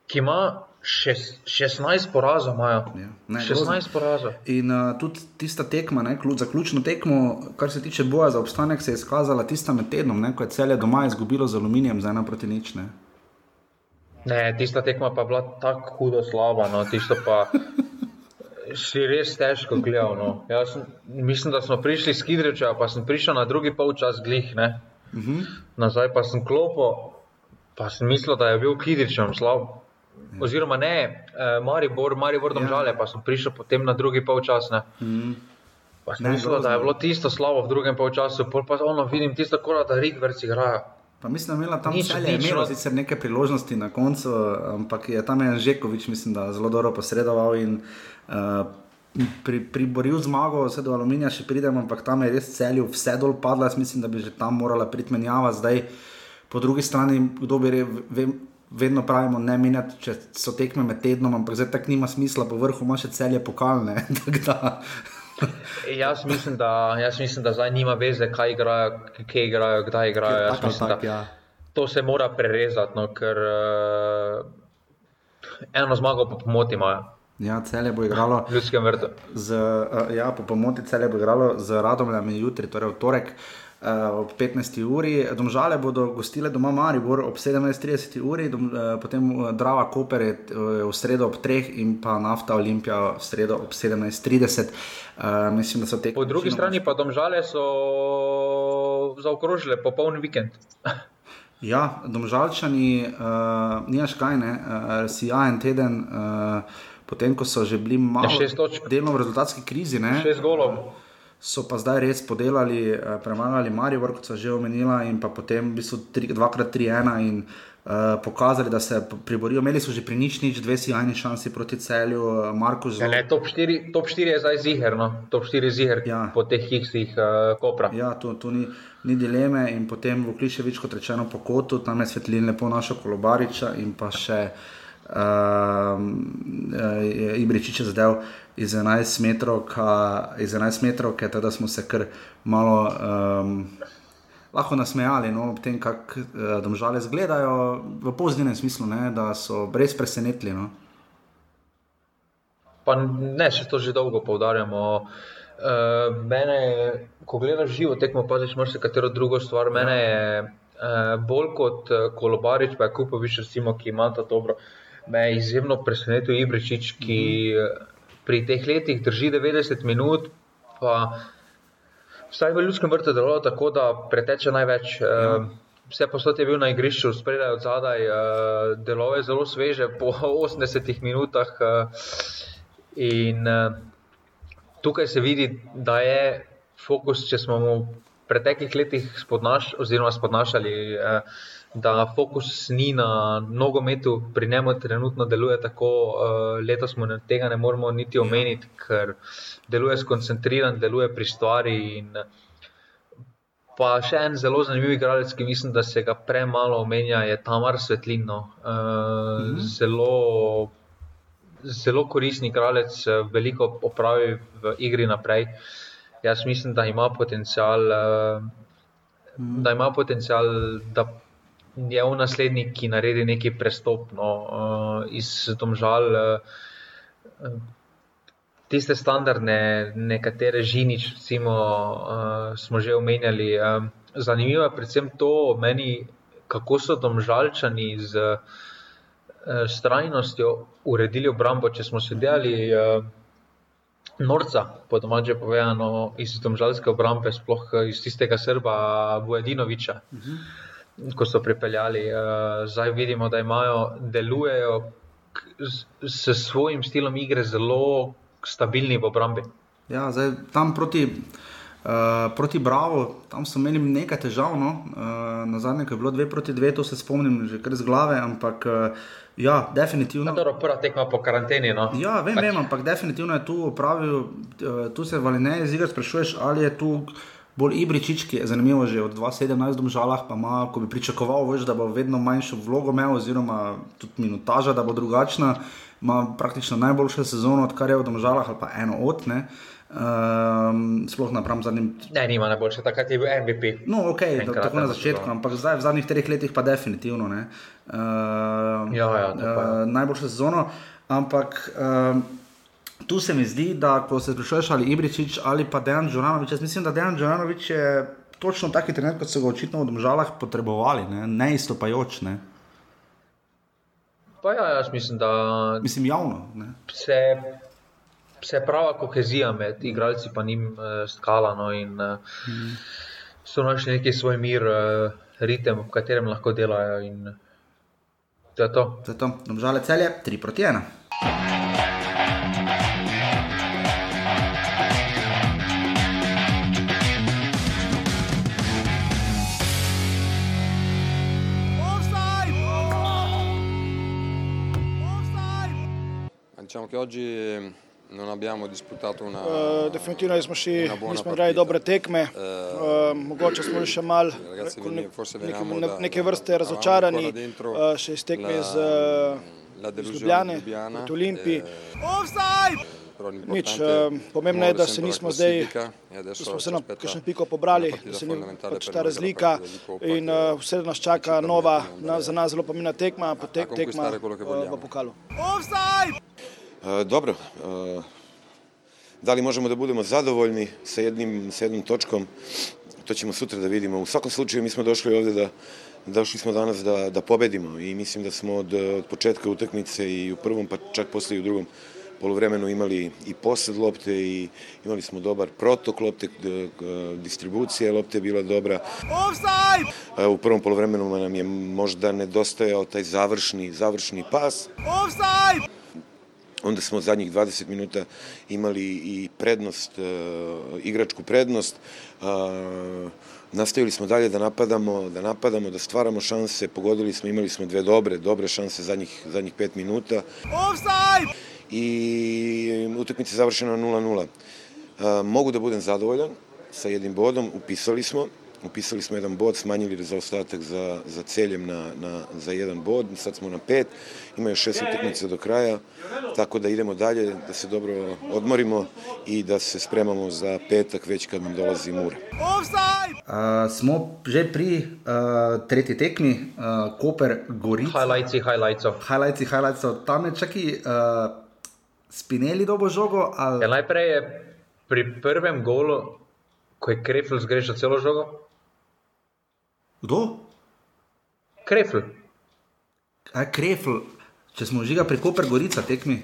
ki ima šest, 16 porazov. Ja, ne, 16 grozno. porazov. In uh, tudi tista tekma, ne, ključ, zaključno tekmo, kar se tiče boja za obstanek, se je izkazala tista med tednom, ne, ko je celje doma izgubilo z aluminijem za ena proti nič. Ne. Ne, tista tekma pa je bila tako hudo slaba. No, tisto pa si res težko gledal. No. Jaz mislim, da smo prišli s Kidriča, pa sem prišel na drugi polčas glih. Uh -huh. Nazaj pa sem klopo, pa sem mislil, da je bil Kidričem slab. Oziroma ne, Maribor, Maribor domžale, ja. pa sem prišel potem na drugi polčas. Ne. Uh -huh. Pa sem ne, mislil, grozno. da je bilo tisto slabo v drugem polčasu, pa ono vidim tisto, kot da Rigverci igrajo. Pa mislim, da je imela tam celje, imelo sicer neke priložnosti na koncu, ampak je tam je Žekovič, mislim, da zelo dobro posredoval in uh, pri, priboril zmago, vse do aluminija še pridem, ampak tam je res celju vse dol padlo, jaz mislim, da bi že tam morala priti menjava, zdaj po drugi strani, kdo bi re, ve, vedno pravimo, ne menjati, če so tekme med tednom, ampak zdaj tako nima smisla, po vrhu ima še celje pokalne. jaz, mislim, da, jaz mislim, da zdaj nima veze, kaj igrajo, kje igrajo, kdaj igrajo. Jaz mislim, tak, ja. To se mora prerezati, no, ker uh, eno zmago po pomoti imajo. Ja, celje bo igralo. V ljudskem vrtu. Z, uh, ja, po pomoti celje bo igralo z Radomljem jutri, torej v torek. Uh, ob 15. uri, domžale bodo gostile doma Maribor ob 17.30 uri, dom, uh, potem Drava Koper je uh, v sredo ob 3. in pa Nafta Olimpija v sredo ob 17.30. Uh, mislim, da so te. Po drugi strani pa domžale so zaokrožile popoln vikend. ja, domžalčani, uh, nimaš kaj, ne, uh, si ja en teden, uh, potem ko so že bili malo delno v rezultatski krizi. Ne, šest golov so pa zdaj res podelali, eh, premagali Marijo, kot so že omenila, in pa potem v bistvu 2x3-1 in uh, pokazali, da se priborijo. Imeli so že pri nič, nič, dve sjajni šansi proti celju, Marko Zelo. Ja, top 4 je zdaj zigerno, top 4 je ziger ja. po teh hiksih uh, kopra. Ja, tu, tu ni, ni dileme in potem v Kliševič, kot rečeno, po kotu, tam je svetlin lepo našo kolobariča in pa še. Um, je Ibričič zadev iz 11 metrov, iz 11 metrov, da smo se kar malo um, lahko nasmejali no, ob tem, kako uh, domžale izgledajo, v pozitivnem smislu, ne, da so brez presenetili. No. Pa ne, še to že dolgo poudarjamo. Uh, mene, ko gledaš živo tekmo, paziš še katero drugo stvar. Mene je uh, bolj kot Kolobarič, pa je Kupovič, recimo, ki ima ta dobro. Me je izjemno presenetil Ibričič, ki mm -hmm pri teh letih drži 90 minut, pa vsaj v ljudskem vrtu delo tako, da preteče največ. Ja. Vse posod je bil na igrišču, spredaj od zadaj, eh, delo je zelo sveže po 80 minutah. Eh, in eh, tukaj se vidi, da je fokus, če smo v preteklih letih spodnaš, spodnašali da fokus ni na nogometu, pri njemu trenutno deluje tako, uh, letos mu tega ne moremo niti omeniti, ker deluje skoncentriran, deluje pri stvari. In, pa še en zelo zanimiv igralec, ki mislim, da se ga premalo omenja, je Tamar Svetlino. Uh, mm -hmm. zelo, zelo koristni igralec, veliko opravi v igri naprej. Jaz mislim, da ima potencial. Uh, Da ima potencial, da je v naslednji, ki naredi neki prestop no, uh, iz domžal. Uh, tiste standardne, nekatere žinič, recimo, uh, smo že omenjali. Uh, zanimivo je predvsem to, meni, kako so domžalčani z uh, strajnostjo uredili obrambo. Če smo sedeli. Uh, norca, po domače povedano, iz domžalske obrambe, sploh iz tistega Srba Bujedinoviča. Uh -huh. Ko so pripeljali, uh, zdaj vidimo, da imajo, delujejo s svojim stilom igre zelo stabilni v obrambi. Ja, zdaj tam proti. Uh, proti Bravo, tam so imeli nekaj težav, no? uh, na zadnje, ko je bilo dve proti dve, to se spomnim že kar z glave, ampak uh, ja, definitivno. Dobro, prva tekma po karanteni. No? Ja, vem, vem, ampak definitivno je tu opravil, uh, tu se valine z igro sprašuješ, ali je tu bolj Ibričič, ki je zanimivo že od 2017 do žalah, pa ima, ko bi pričakoval, veš, da bo vedno manjšo vlogo imel, oziroma tudi minutaža, da bo drugačna, ima praktično najboljšo sezono, odkar je v domžalah ali pa eno od. Ne? Um, sploh napram zadnjim. Ne, nima najboljše, takrat je bil MVP. No, ok, to, tako na začetku, ampak zdaj v zadnjih treh letih pa definitivno. Uh, ja, ja, uh, najboljša sezona. Ampak uh, tu se mi zdi, da ko se sprašuješ ali Ibričič ali pa Dejan Džoranovič, jaz mislim, da Dejan Džoranovič je točno taki trener, kot so ga očitno v domžalah potrebovali, ne, ne istopajoč. Ne. Pa ja, jaz mislim, da. Mislim javno. Ne. Se se pravi kohezija med igralci in njim uh, skala. No, in, uh, mm. So našli neki svoj mir, uh, ritem, v katerem lahko delajo. In, to je to. To je to. Domžale celje, 3 proti 1. che oggi non abbiamo disputato una. Uh, definitivno smo šli, nismo igrali dobre tekme, uh, mogoče smo še malo neke, neke vrste razočarani, uh, še iz tekme z, z Ljubljane, z Olimpiji. Nič, pomembno je, da se nismo zdaj, da smo se na kakšen piko pobrali, da se ni pač ta razlika in uh, vse nas čaka nova, na, za nas zelo pomembna tekma, potek tekma uh, v pokalu. Offside! E, dobro, e, da li možemo da budemo zadovoljni sa, jednim, sa jednom točkom, to ćemo sutra da vidimo. U svakom slučaju mi smo došli ovde da, došli smo danas da, da pobedimo i mislim da smo od, od početka utakmice i u prvom pa čak posle i u drugom polovremenu imali i posed lopte i imali smo dobar protok lopte, distribucija lopte je bila dobra. Offside! U prvom polovremenu nam je možda nedostajao taj završni, završni pas. Offside! Onda smo zadnjih 20 minuta imali i prednost, uh, igračku prednost. Uh, nastavili smo dalje da napadamo, da napadamo, da stvaramo šanse, pogodili smo, imali smo dve dobre, dobre šanse zadnjih, zadnjih pet minuta. Offside! I utakmica je završena 0-0. Uh, mogu da budem zadovoljan sa jednim bodom, upisali smo, upisali smo jedan bod, smanjili zaostatak za, za celjem na, na, za jedan bod, sad smo na pet, ima još šest utakmica do kraja, tako da idemo dalje, da se dobro odmorimo i da se spremamo za petak već kad nam dolazi Mura. Uh, smo že pri uh, tretji tekmi, uh, Koper Gorica. Highlights, highlights. Highlights, highlights. Tam je čaki uh, spineli dobo žogo. Ali... Ja, najprej je pri prvem golu, ko je Krefl zgrešil celo žogo, Kdo? Krefl. Je krefl? Če smo žiga preko Pergorica, tekmi.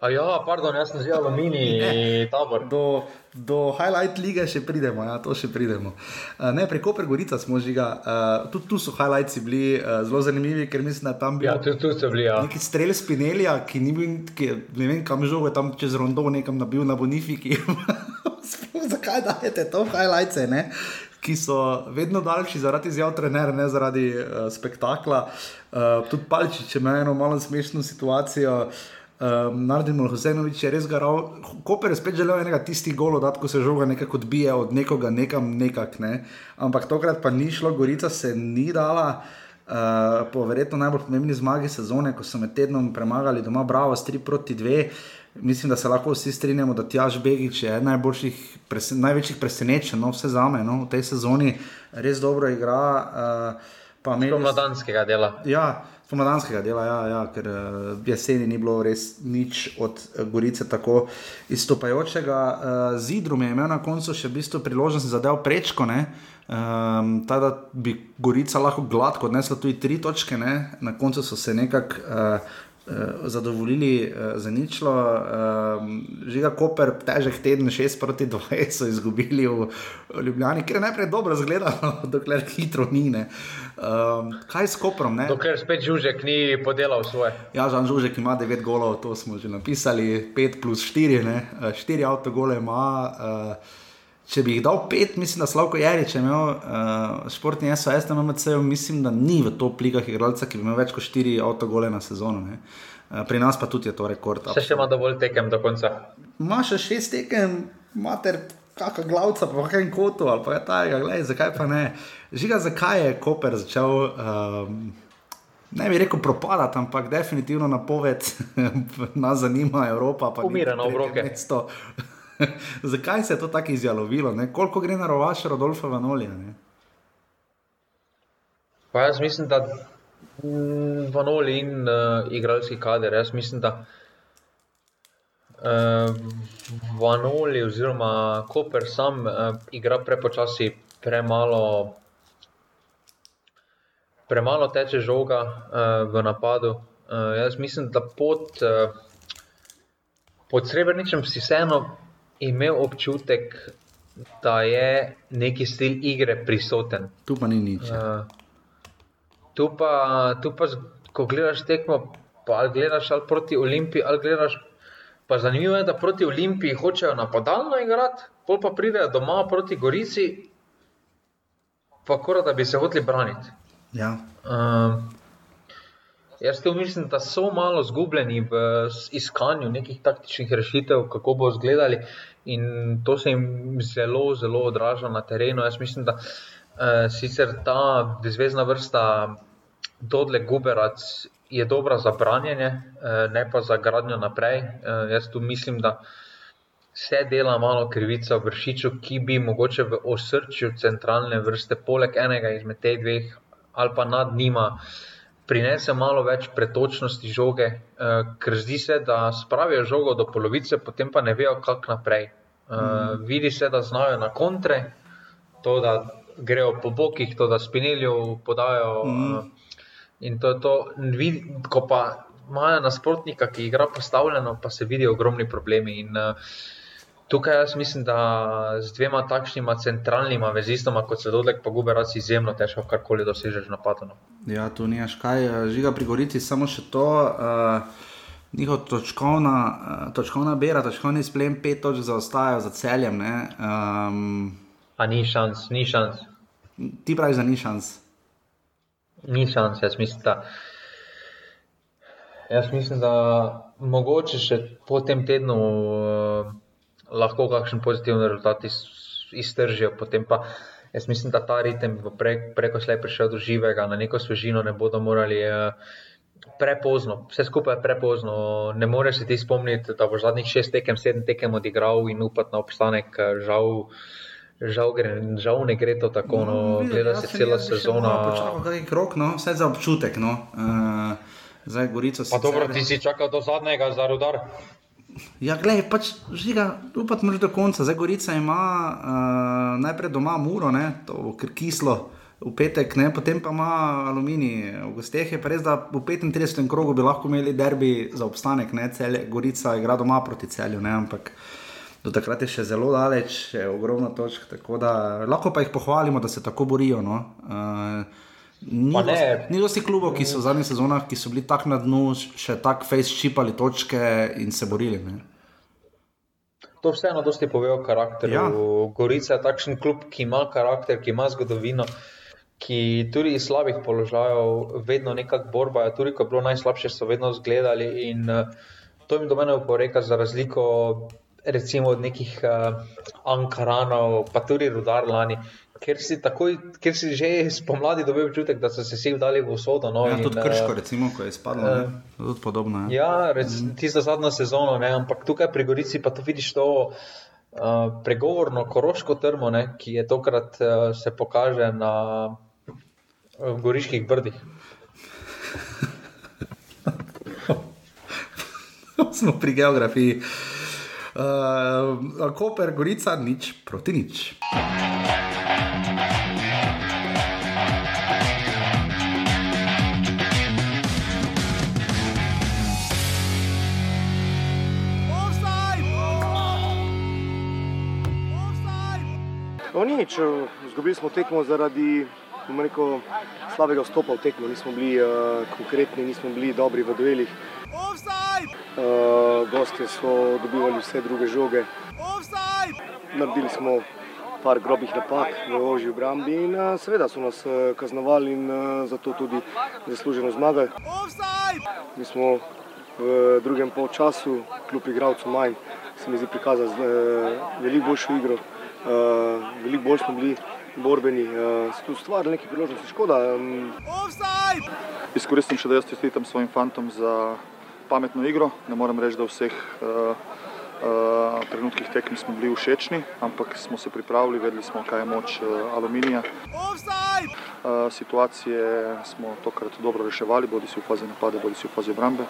A ja, pardon, jaz sem zjel mini tabor. Do, do highlight lige še pridemo, ja, to še pridemo. Ne, preko Pergorica smo žiga, uh, tudi tu so highlights bili uh, zelo zanimivi, ker mislim, da tam bi. Ja, tudi tu so bili, ja. Neki strel spinelja, ki ni bil, ki, ne vem kam žogo, tam čez rondo nekam nabil na bonifiki. zakaj dajete to highlights, ki so vedno daljši zaradi izjav trenerja, ne zaradi uh, spektakla. Uh, tudi Palčič, če ima eno malo smešno situacijo. Um, Naredil je Hosejnovič, je res garal. Koper je spet želel enega tistih golov, da se žoga nekako odbija od nekoga nekam, nekak, ne. Ampak tokrat pa ni šlo, Gorica se ni dala. Uh, po verjetno najbolj pomembni zmagi sezone, ko so med tednom premagali doma Bravo s 3 proti 2. Mislim, da se lahko vsi strinjamo, da Tjaž Begič je eden presen, največjih presenečenj, no, vse za me no, v tej sezoni, res dobro igra. Uh, Pomladanskega dela. Ja, pomladanskega dela, ja, ja, ker uh, jeseni ni bilo res nič od Gorice tako izstopajočega. Uh, Zidrum je imel na koncu še v bistvu priložnost za del prečko. Ne? Um, da bi Gorica lahko gladko odnesla tudi tri točke, ne? na koncu so se nekako uh, zadovoljili uh, za ničlo. Uh, Žiga Koper, težek teden, 6 proti 20 so izgubili v Ljubljani, ker je najprej dobro zgledalo, dokler hitro ni. Uh, kaj s Koprom? Ne? Dokler spet Žužek ni podelal svoje. Ja, Žan Žužek ima 9 golov, to smo že napisali, 5 plus 4, 4 avtogole ima. Uh, Če bi jih dal pet, mislim, da Slavko Jari, če imel uh, športni SOS na MCU, mislim, da ni v top ligah igralca, ki bi imel več kot štiri avtogole na sezono. Uh, pri nas pa tudi je to rekord. Še, še ima dovolj tekem do konca. Ma še šest tekem, mater, kakšna glavca, pa kakšen kotu ali pa je ta, gledaj, zakaj pa ne. Žiga, zakaj je Koper začel. Uh, Ne bi rekel propadati, ampak definitivno na poved nas zanima Evropa. Umirano v roke. Zakaj se je to tako izjalovilo? Ne? Koliko gre na rovaš Rodolfa Vanolija? Pa jaz mislim, da mm, Vanoli in uh, igralski kader, jaz mislim, da uh, Vanoli oziroma Koper sam uh, igra prepočasi, premalo, premalo teče žoga uh, v napadu. Uh, jaz mislim, da pod, uh, pod Srebreničem si vseeno imel občutek, da je neki stil igre prisoten. Tu pa ni nič. Uh, tu, pa, tu pa, ko gledaš tekmo, pa ali gledaš ali proti Olimpiji, ali gledaš. Pa zanimivo je, da proti Olimpiji hočejo napadalno igrati, pol pa pridejo doma proti Gorici, pa kora, da bi se hoteli braniti. Ja. Uh, Jaz tu mislim, da so malo zgubljeni v iskanju nekih taktičnih rešitev, kako bo izgledali, in to se jim zelo, zelo odraža na terenu. Jaz mislim, da uh, sicer ta zvezdna vrsta Dodle Guberac je dobra za branjenje, uh, ne pa za gradnjo naprej. Uh, jaz tu mislim, da se dela malo krivica v vršiču, ki bi mogoče v osrčju centralne vrste, poleg enega izmed teh dveh ali pa nad njima prinese malo več pretočnosti žoge, uh, ker zdi se, da spravijo žogo do polovice, potem pa ne vejo, kako naprej. Uh, mm. Vidi se, da znajo na kontre, to, da grejo po bokih, to, da spinelijo, podajo. Mm. Uh, in to je to, vid, ko pa imajo nasprotnika, ki igra postavljeno, pa se vidijo ogromni problemi. In, uh, Tukaj jaz mislim, da z dvema takšnima centralnima vezistoma, kot se dodaj, pa gube raz izjemno težko karkoli dosežeš napadeno. Ja, tu ni až kaj, eh, žiga pri Gorici, samo še to. Uh, njihov točkovna, uh, točkovna bera, točkovni splem, pet točk zaostajajo za celjem. Um, A ni šans, ni šans. Ti praviš, da ni šans. Ni šans, jaz mislim, da. Jaz mislim, da mogoče še po tem tednu. Uh, lahko kakšen pozitiven rezultat iz, iztržijo. Potem pa jaz mislim, da ta ritem bo pre, preko slej prišel do živega, na neko svežino ne bodo morali. Uh, Prepozno, vse skupaj je prepozno. Ne moreš se ti spomniti, da boš zadnjih šest tekem, sedem tekem odigral in upati na obstanek. Žal, žal, gre, žal ne gre to tako. No, no, gleda se cela sezona. Krok, no, vse za občutek. No. Uh, zdaj, Gorico si. Pa dobro, ti si čakal do zadnjega za rudar. Ja, gledaj, pač žiga, upati moraš do konca. Zdaj, Gorica ima uh, najprej doma muro, ne, to kislo. V petek, ne, potem pa ima aluminij, v gosteh je pa res, da v 35. krogu bi lahko imeli derbi za obstanek, ne, celje, Gorica igra doma proti celju, ne, ampak do takrat je še zelo daleč, še ogromno točk, tako da lahko pa jih pohvalimo, da se tako borijo. No. Uh, Ni dosti klubov, ki so v zadnjih sezonah, ki so bili tako na dnu, še tako face čipali točke in se borili. Ne? To vseeno dosti pove o karakteru. Ja. Gorica je takšen klub, ki ima karakter, ki ima zgodovino, ki tudi iz slabih položajev vedno nekako borba. Tudi ko je bilo najslabše, so vedno zgledali in uh, to jim do mene uporeka za razliko. Recimo od nekih uh, Ankaranov, pa tudi Rudar lani, ker si, takoj, ker si že spomladi dobil občutek, da so se vsi vdali v usodo. No, ja, in, tudi krško, recimo, ko je spadlo, uh, tudi podobno. Je. Ja, rec, mm. tisto zadnjo sezono, ne, ampak tukaj pri Gorici pa to vidiš to. Uh, pregovorno koroško trmo, ne, ki je tokrat uh, se pokaže na uh, goriških brdih. Smo pri geografiji. Uh, Koper, Gorica, nič proti nič. No, nič, izgubili smo tekmo zaradi rekel, slabega vstopa v tekmo. Nismo bili uh, konkretni, nismo bili dobri v duelih. Uh, Gosti so dobivali vse druge žoge. Offside! Naredili smo par grobih napak v ožji obrambi in uh, seveda so nas uh, kaznovali in uh, zato tudi zasluženo zmagali. Mi smo v drugem polčasu, kljub igralcu manj, se mi zdi prikazali uh, veliko boljšo igro, veliko bolj smo bili borbeni, uh, tu stvarili nekaj priložnosti, škoda. Um. Izkoristim še, da jaz čestitam svojim fantom za pametno igro. Ne morem reči, da vseh uh, uh, trenutkih tekmi smo bili všečni, ampak smo se pripravili, vedeli smo, kaj je moč uh, aluminija. Uh, situacije smo tokrat dobro reševali, bodi si v fazi napada, bodi si v fazi obrambe.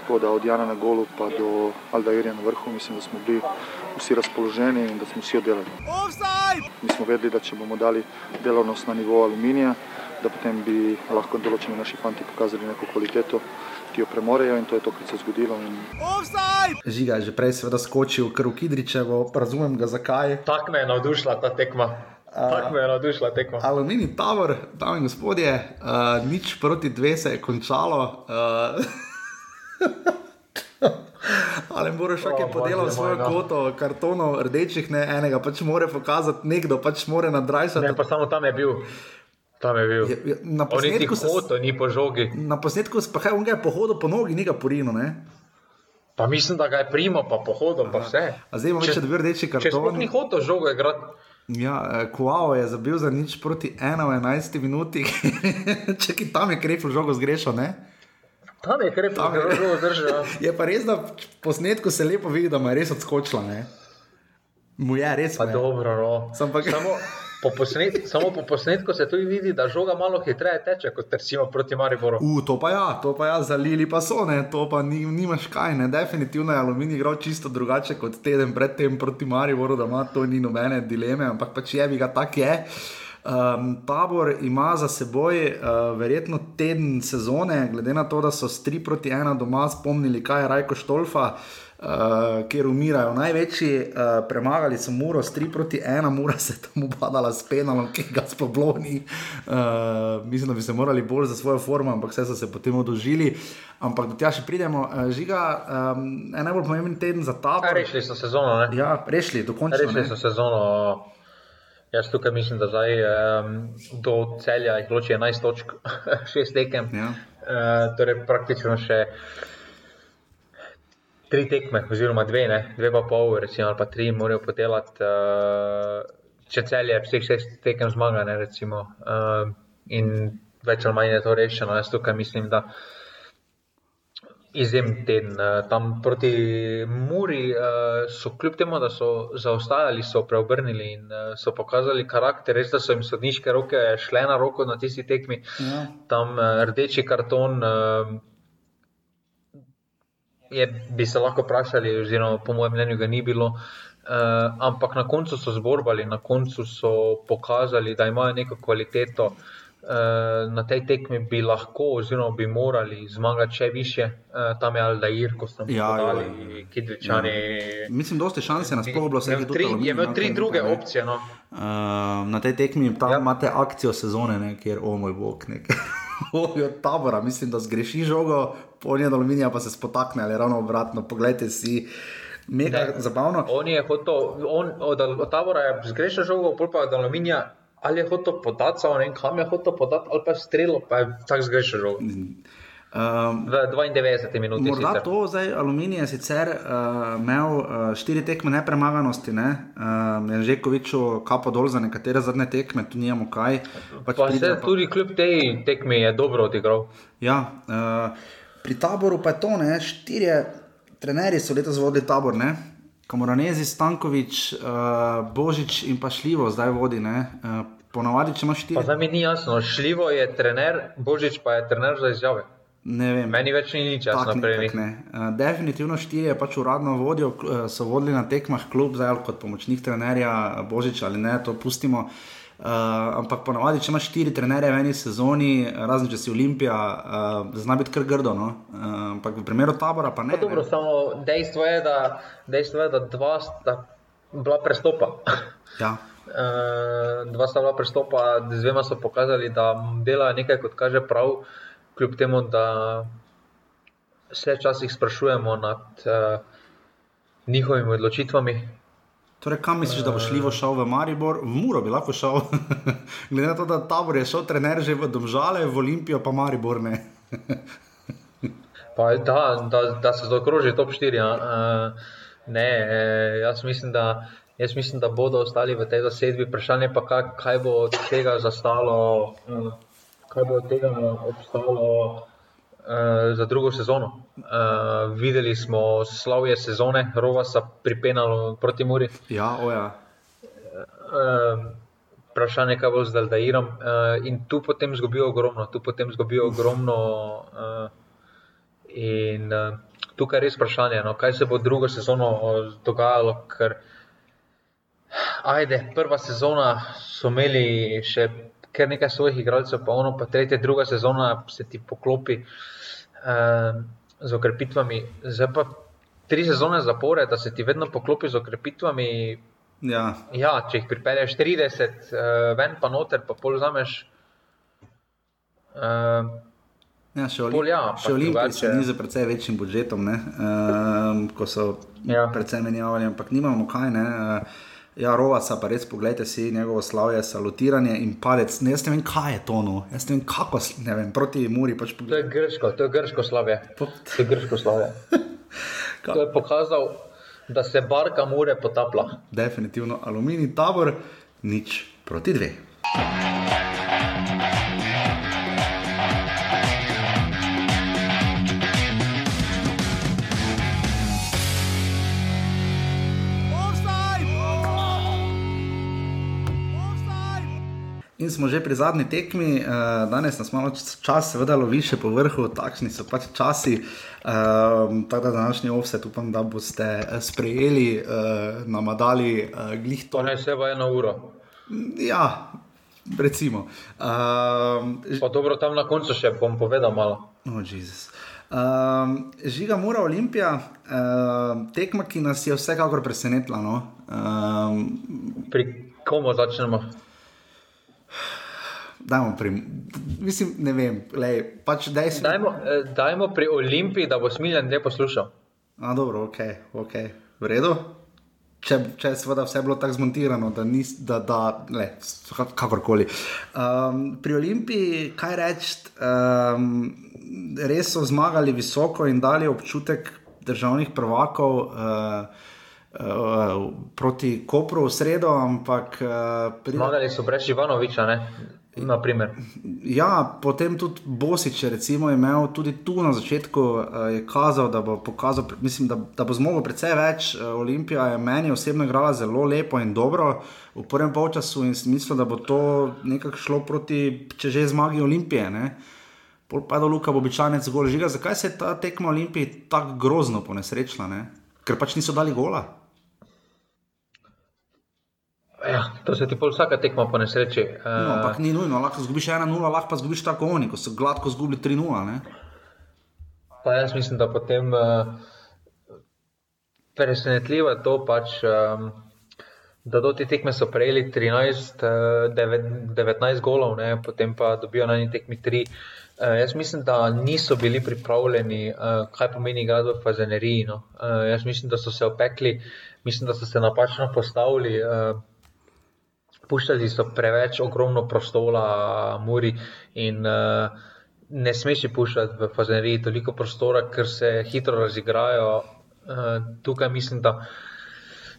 Tako da od Jana na golu pa do Aldairja na vrhu mislim, da smo bili vsi razpoloženi in da smo vsi oddelali. Mi smo vedeli, da če bomo dali delovnost na nivo aluminija, da potem bi lahko določeni naši fanti pokazali neko kvaliteto, ki jo premorejo in to je to, kar se je zgodilo. In... Žiga je že prej seveda skočil v Kidričevo, razumem ga zakaj. Tako me je navdušila ta tekma. Tako me je navdušila tekma. Aluminij Tower, dame in gospodje, uh, nič proti dve se je končalo. Uh, Ali moraš še kaj podelati svojo kvoto kartonov, rdečih, ne enega, pač mora pokazati nekdo, pač mora nadrajati. Ne, pa samo tam je bil. Tam je bil. Je, je, na posnetku se foto, ni po žogi. Na posnetku pa je on ga pohodil po nogi, ni ga porino, ne? Pa mislim, da ga je primo, pa pohodil, pa vse. A zdaj imamo še dve rdeči kartoni. Ni hotel žogo igrati. Ja, Kuao je zabil za nič proti 1-11 minuti, če ki tam je krepil žogo zgrešil, ne? Tam je krepko, da je zelo zdržal. Je pa res, da posnetku se lepo vidi, da mu je res odskočila. Ne? Mu je res. Pa dobro, no. Sam pa... Samo po, posnet, samo po posnetku se tudi vidi, da žoga malo hitreje teče, kot recimo proti Mariboru. U, to pa ja, to pa ja, zalili pa so, ne, to pa ni, nimaš kaj, ne, definitivno je aluminij igral čisto drugače kot teden predtem proti Mariboru, da ima to ni nobene dileme, ampak pač je bi ga tak je. Um, tabor ima za seboj uh, verjetno teden sezone, glede na to, da so s 3 proti 1 doma spomnili, kaj je Rajko Štolfa, uh, kjer umirajo največji. Uh, premagali so Muro s 3 proti 1, Mura se tam ubadala s penalom, ki ga spobloni. Uh, mislim, da bi se morali bolj za svojo formo, ampak vse so se potem odožili. Ampak do tega še pridemo. Uh, žiga, um, en najbolj pomemben teden za tabor. Rešili so sezono, ne? Ja, rešili, dokončno. Rešili so sezono. Jaz tukaj mislim, da zdaj um, do celja jih loči 11 točk, 6 tekem. Ja. Uh, torej, praktično še tri tekme, oziroma dve, ne? dve pa pol, recimo, ali pa tri, morajo podelati, uh, če celje vseh 6 tekem zmaga. Ne, recimo, uh, in več ali manj je to rešeno. Jaz tukaj mislim, da izjemen teden. Eh, tam proti Muri eh, so, kljub temu, da so zaostajali, so preobrnili in eh, so pokazali karakter. Res, da so jim sodniške roke šle na roko na tisti tekmi. Ja. Tam rdeči karton. Je, bi se lahko vprašali, oziroma po mojem mnenju ga ni bilo, uh, ampak na koncu so zborbali, na koncu so pokazali, da imajo neko kvaliteto, uh, Eh, na tej tekmi bi lahko, oziroma bi morali zmagati še više, uh, tam je Aldair, ko smo ja, videli, ja. Kidričani. Ja. Mislim, da ste šanse na splošno bilo vse. Je imel tri druge ne. opcije. No. Uh, na tej tekmi tam ja. imate akcijo sezone, ne, kjer o moj bog. Od tabora, mislim, da zgreši žogo, polnjen aluminija pa se spotakne ali ravno obratno. Poglejte si, mega ne. zabavno. On je hotel, on, od, od tabora je zgrešil žogo, pol pa od aluminija ali je hotel podati, samo ne vem, kam je hotel podati, ali pa je strelo, pa je tako zgrešil žog. Um, v 92 minutah. Morda sicer. to zdaj aluminij je sicer uh, imel uh, štiri tekme nepremaganosti, ne? uh, je že kovičo kapo dol za nekatere zadnje tekme, tu nijamo kaj. Pač pa se pa... tudi kljub tej tekmi je dobro odigral. Ja, uh, pri taboru pa je to, ne? štirje trenerji so letos vodili tabor, ne? Kamoranezi, Stankovič, uh, Božič in pa Šljivo zdaj vodi. Uh, ponavadi, če imaš štiri. Zdaj mi ni jasno, Šljivo je trener, Božič pa je trener za izjave. Meni več ni nič jasno. Uh, definitivno štiri je pač uradno vodijo, uh, so vodili na tekmah klub, zdaj kot pomočnik trenerja Božič ali ne, to pustimo. Uh, Uh, ampak ponovadi, če imaš štiri trenere v eni sezoni, razen če si Olimpija, uh, zna biti kar grdo. No? Uh, ampak v primeru tabora pa ne. Pa dobro, ne. Samo dejstvo je, da, dejstvo je, da dva sta bila prestopa. Ja. Uh, dva sta bila prestopa, dvema so pokazali, da delajo nekaj, kot kaže prav, kljub temu, da se včasih sprašujemo nad uh, njihovimi odločitvami. Torej, kam misliš, da bo šli šel v Maribor? V Muro bi lahko šel. Glede na to, da tabor je šel, trener že v Domžale, v Olimpijo, pa Maribor ne. pa, da, da, da se zaokroži top 4. Ja. Uh, ne, eh, jaz mislim, da. Jaz mislim, da bodo ostali v tej zasedbi. Vprašanje pa, kaj, kaj bo od tega zastalo, kaj bo od tega obstalo za drugo sezono. Uh, videli smo slavje sezone, rova so pripenali proti Muri. Ja, oja. Uh, vprašanje, kaj bo z Daldairom. Uh, in tu potem zgubijo ogromno, tu potem zgubijo ogromno. Uh, in uh, tukaj je res vprašanje, no, kaj se bo drugo sezono dogajalo. Ker, ajde, prva sezona so imeli še kar nekaj svojih igralcev, pa ono, pa tretja, druga sezona se ti poklopi uh, z okrepitvami. Zdaj pa tri sezone zapore, da se ti vedno poklopi z okrepitvami. Ja. Ja, če jih pripelješ 30, uh, ven pa noter, pa pol zameš. Uh, Ja, še Olimp ja, Olimpij se ni za precej večjim budžetom, um, ko so ja. precej menjavali, ampak nimamo kaj. Ne? Uh, Ja, Rovasa, pa res pogledajte si njegovo slavje, salutiranje in palec. Ne, jaz ne vem, kaj je to, no. jaz ne vem, kako ne vem, proti Muri. Pač to je grško, to je grško slavje. To je grško slavje. to je pokazal, da se barka Mure potapla. Definitivno aluminij tabor, nič proti dve. Smo že pri zadnji tekmi, uh, danes nas malo čas, seveda, lovi še po vrhu, takšni so pač časi. Uh, tako da današnji offset upam, da boste eh, sprejeli, uh, nam dali uh, glih to. Ne, se v eno uro. Ja, recimo. Uh, pa dobro, tam na koncu še bom povedal malo. Oh, Um, žiga mora Olimpija, uh, tekma, ki nas je vsekakor presenetila. No? Um, Pri komu začnemo? Dajmo pri, mislim, ne vem, lej, pač daj si... dajmo, eh, dajmo pri Olimpiji, da bo smiljen ne poslušal. A, dobro, ok, ok, v redu. Če, če je seveda vse bilo tako zmontirano, da ni, da, da le, kakorkoli. Um, pri Olimpiji, kaj reči, um, res so zmagali visoko in dali občutek državnih prvakov. Uh, Uh, proti Kopru v sredo, ampak. Uh, pri... Zmagali so brez Ivanoviča, ne? Ja, potem tudi Bosič je imel tudi tu na začetku, uh, je kazal, da bo, pokazal, mislim, da, da bo zmogel precej več. Uh, Olimpija je meni osebno igrala zelo lepo in dobro v prvem polčasu in mislim, da bo to nekako šlo proti, če že zmagi Olimpije. Ne? Pol pa do Luka Bobičanec zgolj žiga. Zakaj se je ta tekma Olimpije tako grozno ponesrečila? Ne? Ker pač niso dali gola. Ja, to se ti pol vsaka tekma po nesreči. Uh, no, ampak ni nujno, lahko zgubiš 1-0, lahko pa zgubiš tako oni, ko so gladko zgubili 3-0. Pa jaz mislim, da potem uh, presenetljivo je to, pač, um, da do te tekme so prejeli 13, uh, 9, 19 golov, ne, potem pa dobijo na eni tekmi 3. Uh, jaz mislim, da niso bili pripravljeni, uh, kaj pomeni igrati v fazeneriji. No. Uh, jaz mislim, da so se opekli, mislim, da so se napačno postavili. Puščali so preveč ogromno prostora, muri in uh, ne smeš puščati v fazeneriji toliko prostora, ker se hitro razigrajo. Uh, tukaj mislim, da.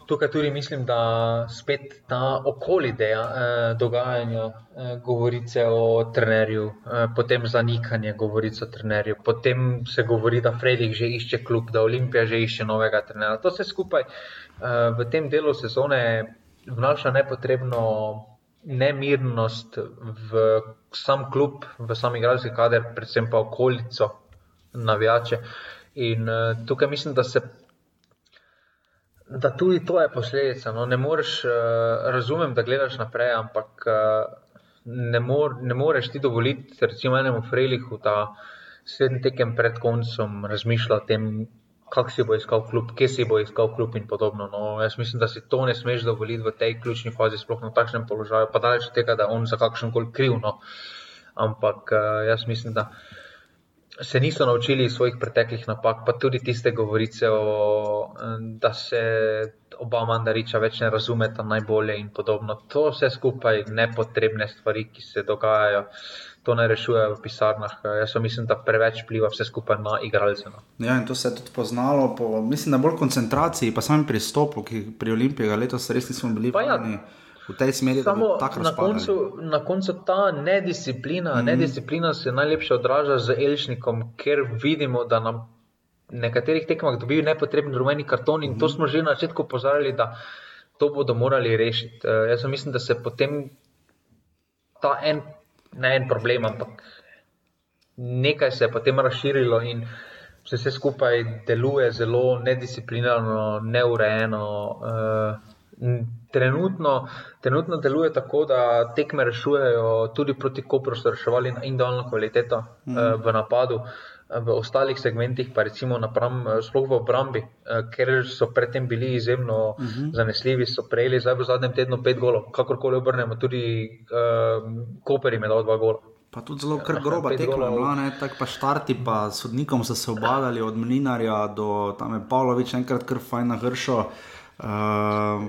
Tukaj tudi mislim, da spet ta okoli ideja eh, dogajanja, eh, govorice o trenerju, eh, potem zanikanje govoric o trenerju, potem se govori, da Fredrik že išče klub, da Olimpija že išče novega trenerja. To vse skupaj eh, v tem delu sezone vnaša nepotrebno nemirnost v sam klub, v sam igralski kader, predvsem pa okolico, navijače. In uh, tukaj mislim, da se. Da tudi to je posledica. No. Ne moreš, uh, razumem, da gledaš naprej, ampak uh, ne, mor, ne moreš ti dovoliti, recimo, enemu Frelihu, da sedem tekem pred koncem razmišlja o tem, kak si bo iskal klub, kje si bo iskal klub in podobno. No, jaz mislim, da si to ne smeš dovoliti v tej ključni fazi, sploh na takšnem položaju, pa daleč od tega, da je on za kakšen koli kriv. No. Ampak uh, jaz mislim, da se niso naučili svojih preteklih napak, pa tudi tiste govorice, o, da se oba mandariča več ne razumeta najbolje in podobno. To vse skupaj nepotrebne stvari, ki se dogajajo. To ne rešujejo v pisarnah. Jaz mislim, da preveč pliva vse skupaj na igralce. No. Ja, in to se je tudi poznalo, po, mislim, na bolj koncentraciji, pa samem pristopu, ki pri Olimpiji letos res nismo bili vajeni. Ja v tej smeri, Samo da na koncu, na koncu ta nedisciplina, mm -hmm. nedisciplina se najlepše odraža z Elšnikom, ker vidimo, da nam nekaterih tekmah dobijo nepotrebni rumeni karton in mm -hmm. to mhm. smo že na začetku opozarjali, da to bodo morali rešiti. Uh, jaz mislim, da se potem ta en, ne en problem, ampak nekaj se je potem razširilo in se vse skupaj deluje zelo nedisciplinirano, neurejeno. Uh, Trenutno, trenutno deluje tako, da tekme rešujejo tudi proti Kopru, so reševali na individualno kvaliteto mm. uh, v napadu, uh, v ostalih segmentih, pa recimo napram, uh, sploh v obrambi, uh, ker so predtem bili izjemno mm -hmm. zanesljivi, so prejeli zdaj v zadnjem tednu pet golov, kakorkoli obrnemo, tudi uh, Koper je dal dva gola. Pa tudi zelo groba tekma, no, tako pa štarti, pa sodnikom so se obadali od Mlinarja do tam je Pavlović, enkrat kar fajn na hršo. Uh,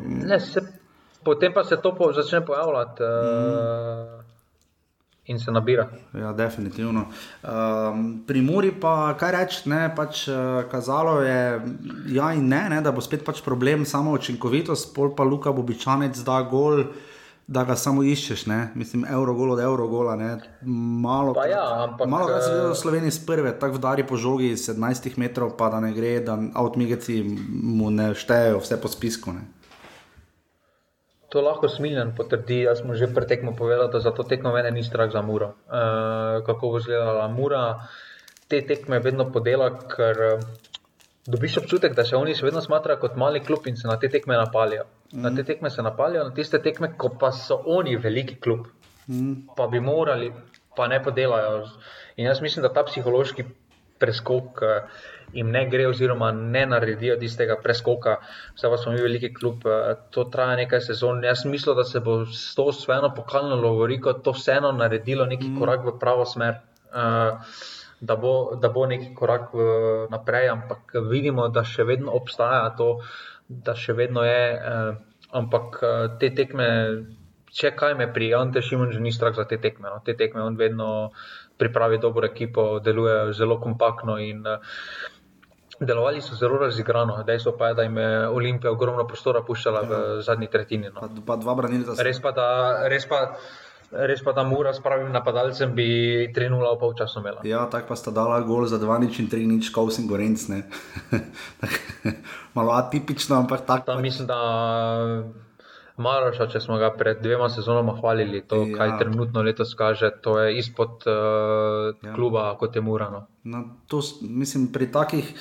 ne, se, potem pa se to po, začne pojavljati uh, in se nabira. Ja, definitivno. Um, pri Muri pa kaj reči, ne, pač uh, kazalo je, ja in ne, ne, da bo spet pač problem samo učinkovitost, pol pa Luka Bobičanec da gol. Da ga samo iščeš, ne? mislim, Eurogol od Eurogola. Malo, ja, ampak, malo kaj se vidi v Sloveniji z prve, tako vdari po žogi 17 metrov, pa da ne gre, da avtomigeci mu ne štejejo vse po spisku. Ne? To lahko smiljen potrdi. Jaz sem že pretekmo povedal, da za to tekmo mene ni strah za muro. E, kako bo izgledala mura, te tekme vedno podela, ker dobiš občutek, da se oni še vedno smatrajo kot mali klub in se na te tekme napalijo. Mm. Na te tekme se napalijo, na tiste tekme, ko pa so oni veliki klub, mm. pa bi morali, pa ne podelajo. In jaz mislim, da ta psihološki preskok uh, jim ne gre, oziroma ne naredijo tistega preskoka. Vse pa smo mi veliki klub, uh, to traja nekaj sezon. Jaz mislim, da se bo s to svojo pokalno lovoriko to vseeno naredilo neki mm. korak v pravo smer. Uh, da bo, da bo neki korak naprej, ampak vidimo, da še vedno obstaja to, da še vedno je. Eh, ampak eh, te tekme, če kaj me pri Ante Šimonu, že ni strah za te tekme. No. Te tekme on vedno pripravi dobro ekipo, deluje zelo kompaktno in uh, delovali so zelo razigrano. Dejstvo pa je, da jim je Olimpija ogromno prostora puščala ja. v zadnji tretjini. No. Pa, pa dva branilca. Res pa da. Res pa, Res pa, da mora s pravim napadalcem bi 3-0 v polčasu imela. Ja, tako pa sta dala gol za 2-0 in 3-0, kot sem gorenc. Malo atipično, ampak tako. Pač. Mislim, da Maroša, če smo ga pred dvema sezonoma hvalili, to, ja. kaj trenutno letos kaže, to je izpod uh, ja. kluba, kot je Murano. No, to, mislim, pri takih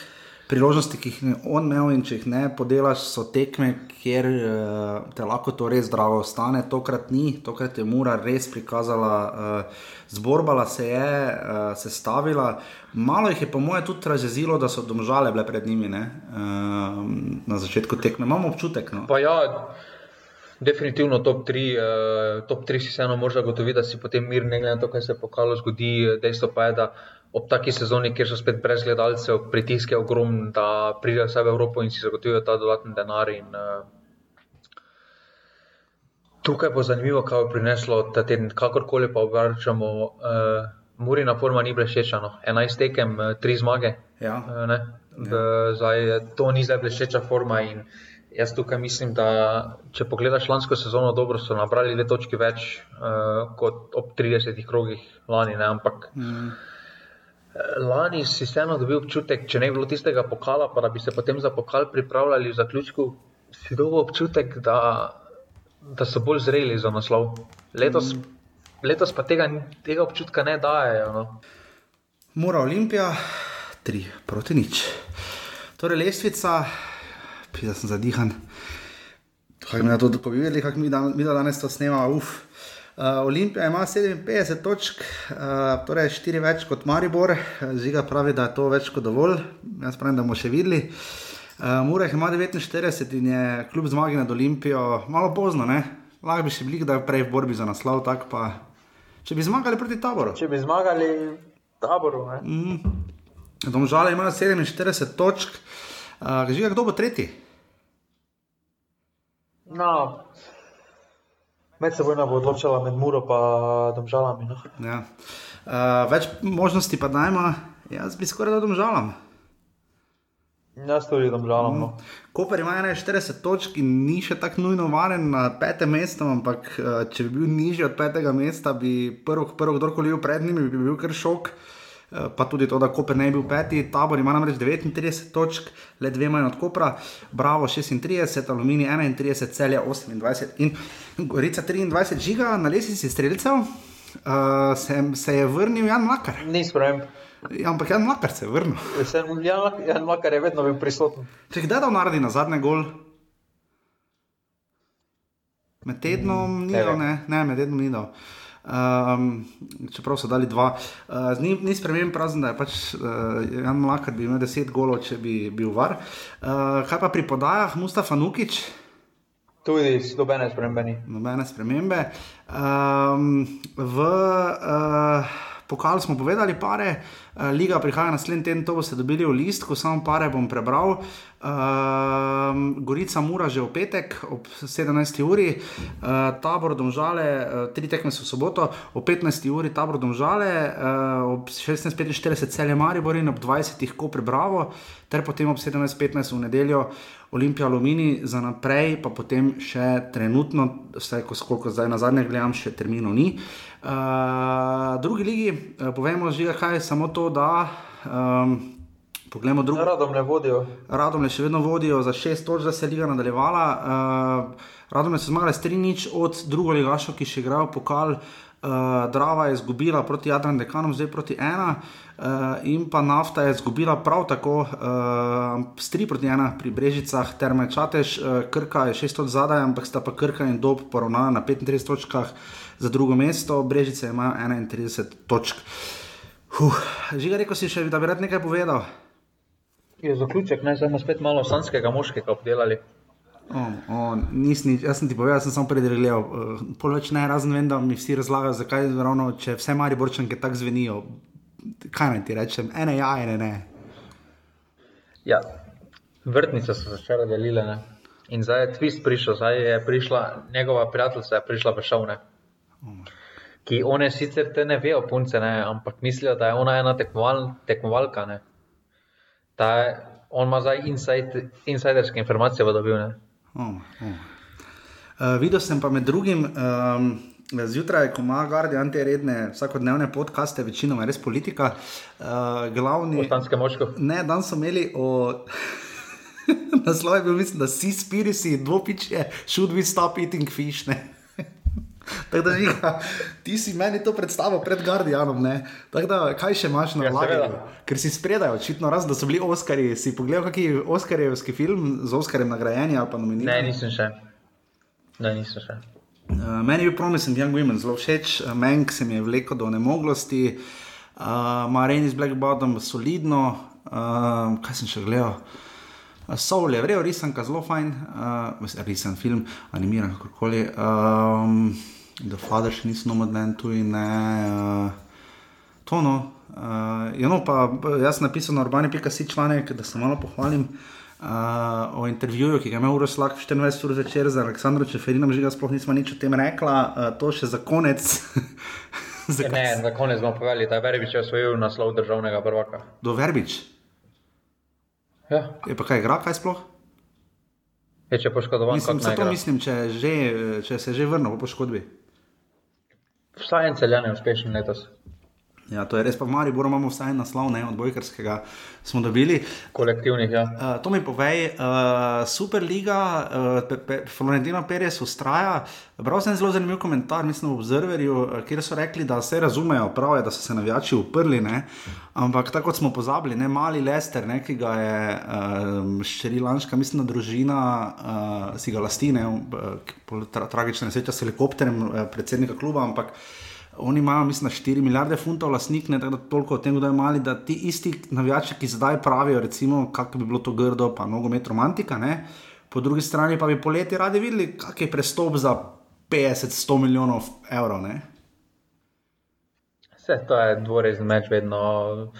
priložnosti, ki jih je on imel, in če jih ne podelaš, so tekme, kjer uh, te lahko to res zdravo stane. Tokrat ni, tokrat je Mura res prikazala, uh, zborbala se je, uh, se stavila. Malo jih je, po mojem, tudi razjezilo, da so domžale bile pred njimi ne, uh, na začetku tekme. Imamo občutek. No. Ja, definitivno top 3, uh, top 3 si vseeno možeš zagotoviti, da si potem mir, ne glede na to, kaj se je pokalo zgodi. Dejstvo pa je, da ob taki sezoni, kjer so spet brez gledalcev, pritisk je ogromen, da pridejo vse v Evropo in si zagotovijo ta dodatni denar. In, uh, tukaj bo zanimivo, kaj bo prineslo ta teden, kakorkoli pa obračamo. Uh, Murina forma ni bila všečana, 11 tekem, 3 zmage. Ja. Uh, ja. Zdaj, to ni zdaj bleščeča forma. Jaz tukaj mislim, da če pogledaš lansko sezono, dobro so nabrali le točki več uh, kot ob 30 krogih lani, ne? ampak mm. Lani si vseeno dobil občutek, če ne bi bilo tistega pokala, pa da bi se potem za pokal pripravljali v zaključku, si dobil občutek, da, da so bolj zreli za naslov. Letos, mm. letos pa tega, tega občutka ne dajo. No. Mora Olimpija, tri proti nič. Torej, lestvica, pisa sem zadihan. Kaj mi je to, ko bi videli, kako mi, dan, mi danes to snemamo, uf. Uh, Olimpija ima 57 točk, uh, torej 4 več kot Maribor, žiga pravi, da je to več kot dovolj, jaz pravim, da bomo še videli. Uh, Murek ima 49 in je kljub zmagi nad Olimpijo malo pozno, lahko bi še bili, da je prej v borbi za naslov. Pa, če bi zmagali proti taboru. Če bi zmagali taboru. Mm. Domžale ima 47 točk, uh, žiga kdo bo tretji? No, med seboj bo odločila med Muro in Domžalami. No. Ja. Uh, več možnosti pa dajmo, jaz bi skoraj da Domžalam. Jaz tudi Domžalam. No. Koper ima 41 točk in ni še tako nujno varen na petem mestu, ampak uh, če bi bil nižji od petega mesta, bi prvo, prvo kdorkoli bil pred njimi, bi bil kar šok. Uh, Eh, pa tudi to, da Koper ne bi bil peti, tabor ima namreč 39 točk, le dve manj od Kopra, Bravo 36, Alumini 31, Celje 28 in Gorica 23, žiga na lesici streljcev, uh, se, se je vrnil Jan Makar. Ni sprejem. Ja, ampak Jan Makar se je vrnil. Jan, Jan Makar je vedno bil prisoten. Če kdaj dal naredi na zadnji gol? Med tednom mm, ni dal, ne, ne, med tednom ni dal. Um, čeprav so dali dva, uh, ni, ni sprememben, prazen, da je pač uh, Jan Mlaka, bi imel deset golov, če bi bil var. Uh, kaj pa pri podajah, Mustafa Nukič? Tudi nobene spremembe. Nobene spremembe. Um, v uh, pokalu smo povedali, pare. Uh, Eh, liga prihaja naslednji teden, to boste dobili v list, ko samo pare bom prebral. Uh, Gorica mora že v petek ob 17. uri, uh, tabor domžale, uh, tri tekme so v soboto, ob 15. uri tabor domžale, uh, ob 16.45 celje Maribor in ob 20. ko prebravo, ter potem ob 17.15 v nedeljo. Olimpija Alumini za naprej, pa potem še trenutno, vsaj koliko zdaj na zadnje gledam, še terminov ni. Uh, drugi ligi, uh, povemo, že kaj je samo to, da um, pogledamo druge. Radom ne vodijo. Radom ne še vedno vodijo za šest točk, da se je liga nadaljevala. Uh, Radom je se zmagal s tri nič od drugo ligaša, ki še igrajo pokal. Uh, Drava je izgubila proti Jadran Dekanom, zdaj proti ena. Uh, in pa nafta je izgubila prav tako uh, s 3 proti 1 pri Brežicah, terme Čatež, uh, Krka je 6 od zadaj, ampak sta pa Krka in Dob poravnana na 35 točkah za drugo mesto, Brežice imajo 31 točk. Huh. Žiga, rekel si še, da bi rad nekaj povedal. Je zaključek, naj samo spet malo sanskega moškega obdelali. Oh, oh, nisni, jaz sem ti povedal, sem samo predreljal. Uh, pol več ne, razen vem, da mi vsi razlagajo, zakaj ravno, če vse mari borčanke tako zvenijo. Kaj naj ti rečem, ene ja, ene ne. Ja, vrtnice so začele delile. Ne? In zdaj je twist prišel, zdaj je prišla njegova prijateljica, je prišla v šovne. Ki one sicer te ne vejo, punce, ne, ampak mislijo, da je ona ena tekmoval, tekmovalka. Ne. Ta, on ima zdaj inside, insiderske informacije, da bi bile. Oh, oh. uh, videl sem pa med drugim. Um, Zjutraj, ko ima Guardian te redne vsakodnevne podcaste, večinoma res politika, uh, glavni. Ostanske moško. Ne, dan so imeli o. Naslov je bil, mislim, da si spirisi, dvopiče, should we stop eating fish. Ne? Tako da, žiga, ti si meni to predstavil pred Guardianom. Da, kaj še imaš na vladi? Ja, Ker si spredaj, očitno, raz, da so bili Oscari. Si pogledal, kak je Oscarjevski film z Oscarjem nagrajen ali pa nominiran? Ne, nisem še. Ne, nisem še. Uh, meni je bil Promising Young Women zelo všeč, uh, Menk se mi je vlekel do nemoglosti, uh, Marine iz Black Bottom solidno, uh, kaj sem še gledal. Soul je vrel, risanka zelo fajn, uh, risan film, animiran kakorkoli. Um, da Father še nisem nomeden tu in ne. Uh, to no. Uh, no, pa jaz sem napisal na urbani.si članek, da se malo pohvalim uh, o intervjuju, ki ga je imel Uroslak 24 ur zvečer z Aleksandrom Čeferinom, že ga sploh nismo nič o tem rekla, uh, to še za konec. za ne, za konec bomo povedali, da je Verbič osvojil naslov državnega prvaka. Do Verbič? Ja. Je pa kaj igra, kaj sploh? Je če poškodovan? Mislim, zato mislim, če, že, če se je že vrnil po poškodbi. Vsaj en celjan je uspešen letos. Ja, to je res, pa v Mariboru imamo vsaj naslov, ne od Bojkarskega smo dobili. Kolektivnih, ja. Uh, to mi povej, uh, Superliga, uh, Florentina Perez ustraja. Bral sem zelo zanimiv komentar, mislim, v Observerju, kjer so rekli, da se razumejo, prav je, da so se navijači uprli, ne? ampak tako kot smo pozabili, ne mali Lester, ne, ki ga je um, šrilanška, mislim, družina, uh, si ga lasti, ne, uh, tra tragična nesreča s helikopterjem uh, predsednika kluba, ampak. Oni imajo, mislim, 4 milijarde funtov lastnik, ne tako toliko o tem, da je mali, da ti isti navijači, ki zdaj pravijo, recimo, kako bi bilo to grdo, pa nogomet romantika, ne? po drugi strani pa bi poleti radi videli, kak je prestop za 50-100 milijonov evrov. Vse to je dvorezni meč, vedno.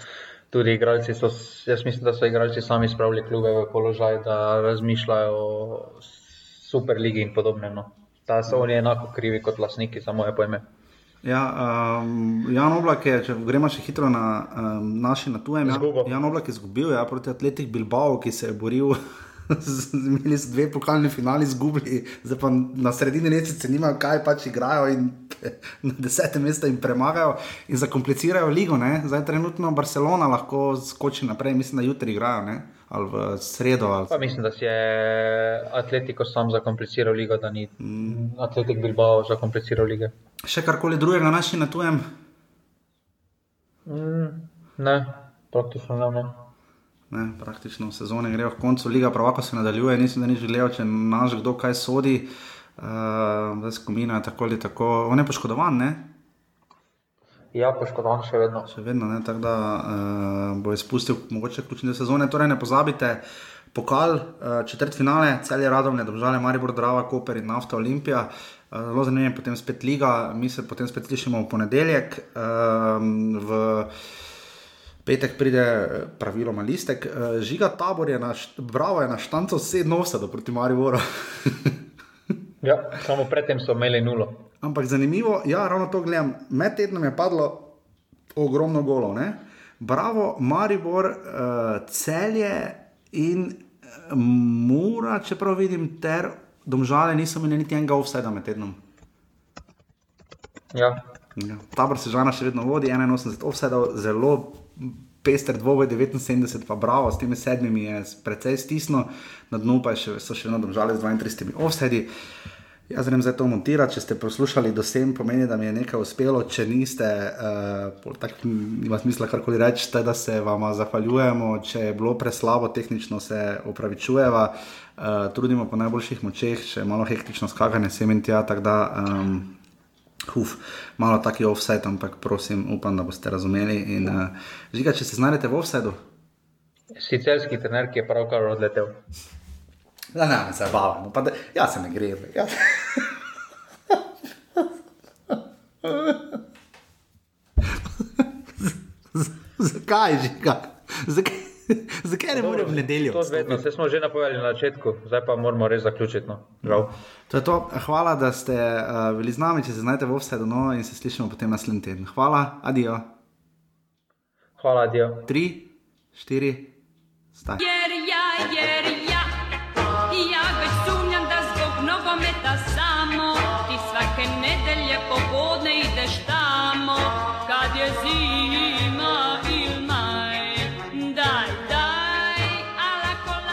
Tudi igralci so, jaz mislim, da so igralci sami spravili klube v položaj, da razmišljajo o superligi in podobno. No. Da so oni enako krivi kot lastniki, za moje pojme. Ja, um, Jan Oblak je, če gremo še hitro na um, naše na tujem, ja, Jan Oblak je izgubil ja, proti Atletik Bilbao, ki se je boril. Imeli so dve pokalni finali, izgubili, zdaj pa na sredini lesice nimajo, kaj pač igrajo in na desetem mestu jim premagajo in zakomplicirajo ligo. Ne? Zdaj trenutno Barcelona lahko skoči naprej, mislim, da jutri igrajo. Ne? Ali v sredo. Ali... Mislim, da si je Atletico sam zakompliciral ligo, da ni mm. Atletik Bilbao zakompliciral lige še karkoli drugega naši na tujem? Mm, ne, praktično ne. ne. Praktično sezone grejo v koncu, liga pravako se nadaljuje, nisem da ni želel, če naš kdo kaj sodi, uh, da se komina tako ali tako. On je poškodovan, ne? Ja, poškodovan še vedno. Še vedno, ne, tako da uh, bo izpustil mogoče ključne sezone. Torej ne pozabite, pokal, uh, četrt finale, cel je radovne, države Maribor, Drava, Koper in Nafta Olimpija. Uh, zelo zanimivo, potem spet liga, mi se potem spet slišimo v ponedeljek. Um, v petek pride eh, praviloma listek. Uh, žiga tabor je naš, bravo je na štancu 7-8 proti Mariboru. ja, samo predtem so imeli nulo. Ampak zanimivo, ja, ravno to gledam. Med tednom je padlo ogromno golo. Ne? Bravo, Maribor, uh, celje in mora, čeprav vidim, ter domžale niso imeli niti enega offsajda med tednom. Ja. Ja. Tabor se žana še vedno vodi, 81 offsajdov, zelo pester dvoboj, 79 pa bravo, s temi sedmimi je precej stisno, na dnu pa še, so še vedno domžale z 32 offsajdi. Jaz grem zdaj to montirati, če ste poslušali do sem, pomeni, da mi je nekaj uspelo, če niste, uh, tako nima smisla karkoli reči, da se vam zahvaljujemo, če je bilo preslabo, tehnično se opravičujeva. Uh, trudimo po najboljših močeh, še malo hektično skakanje sem in tja. Da, um, Uf, malo taki offset, ampak prosim, upam, da boste razumeli. In, uh, žiga, če se znajdete v offsetu? Sicerski trener, ki je pravkar odletel. Da, ne, ne, se bavam, pa da, ja se ne gre. Ja. Zakaj, žiga? Zakaj? Zakaj ne moremo v nedeljo? To vedno, se smo že napovedali na začetku, zdaj pa moramo res zaključiti. No. To to. Hvala, da ste uh, bili z nami, če se znajdete v vse dono in se slišimo potem naslednji teden. Hvala, adijo. Hvala, adijo. Tri, štiri, sta. Yeah, yeah, yeah.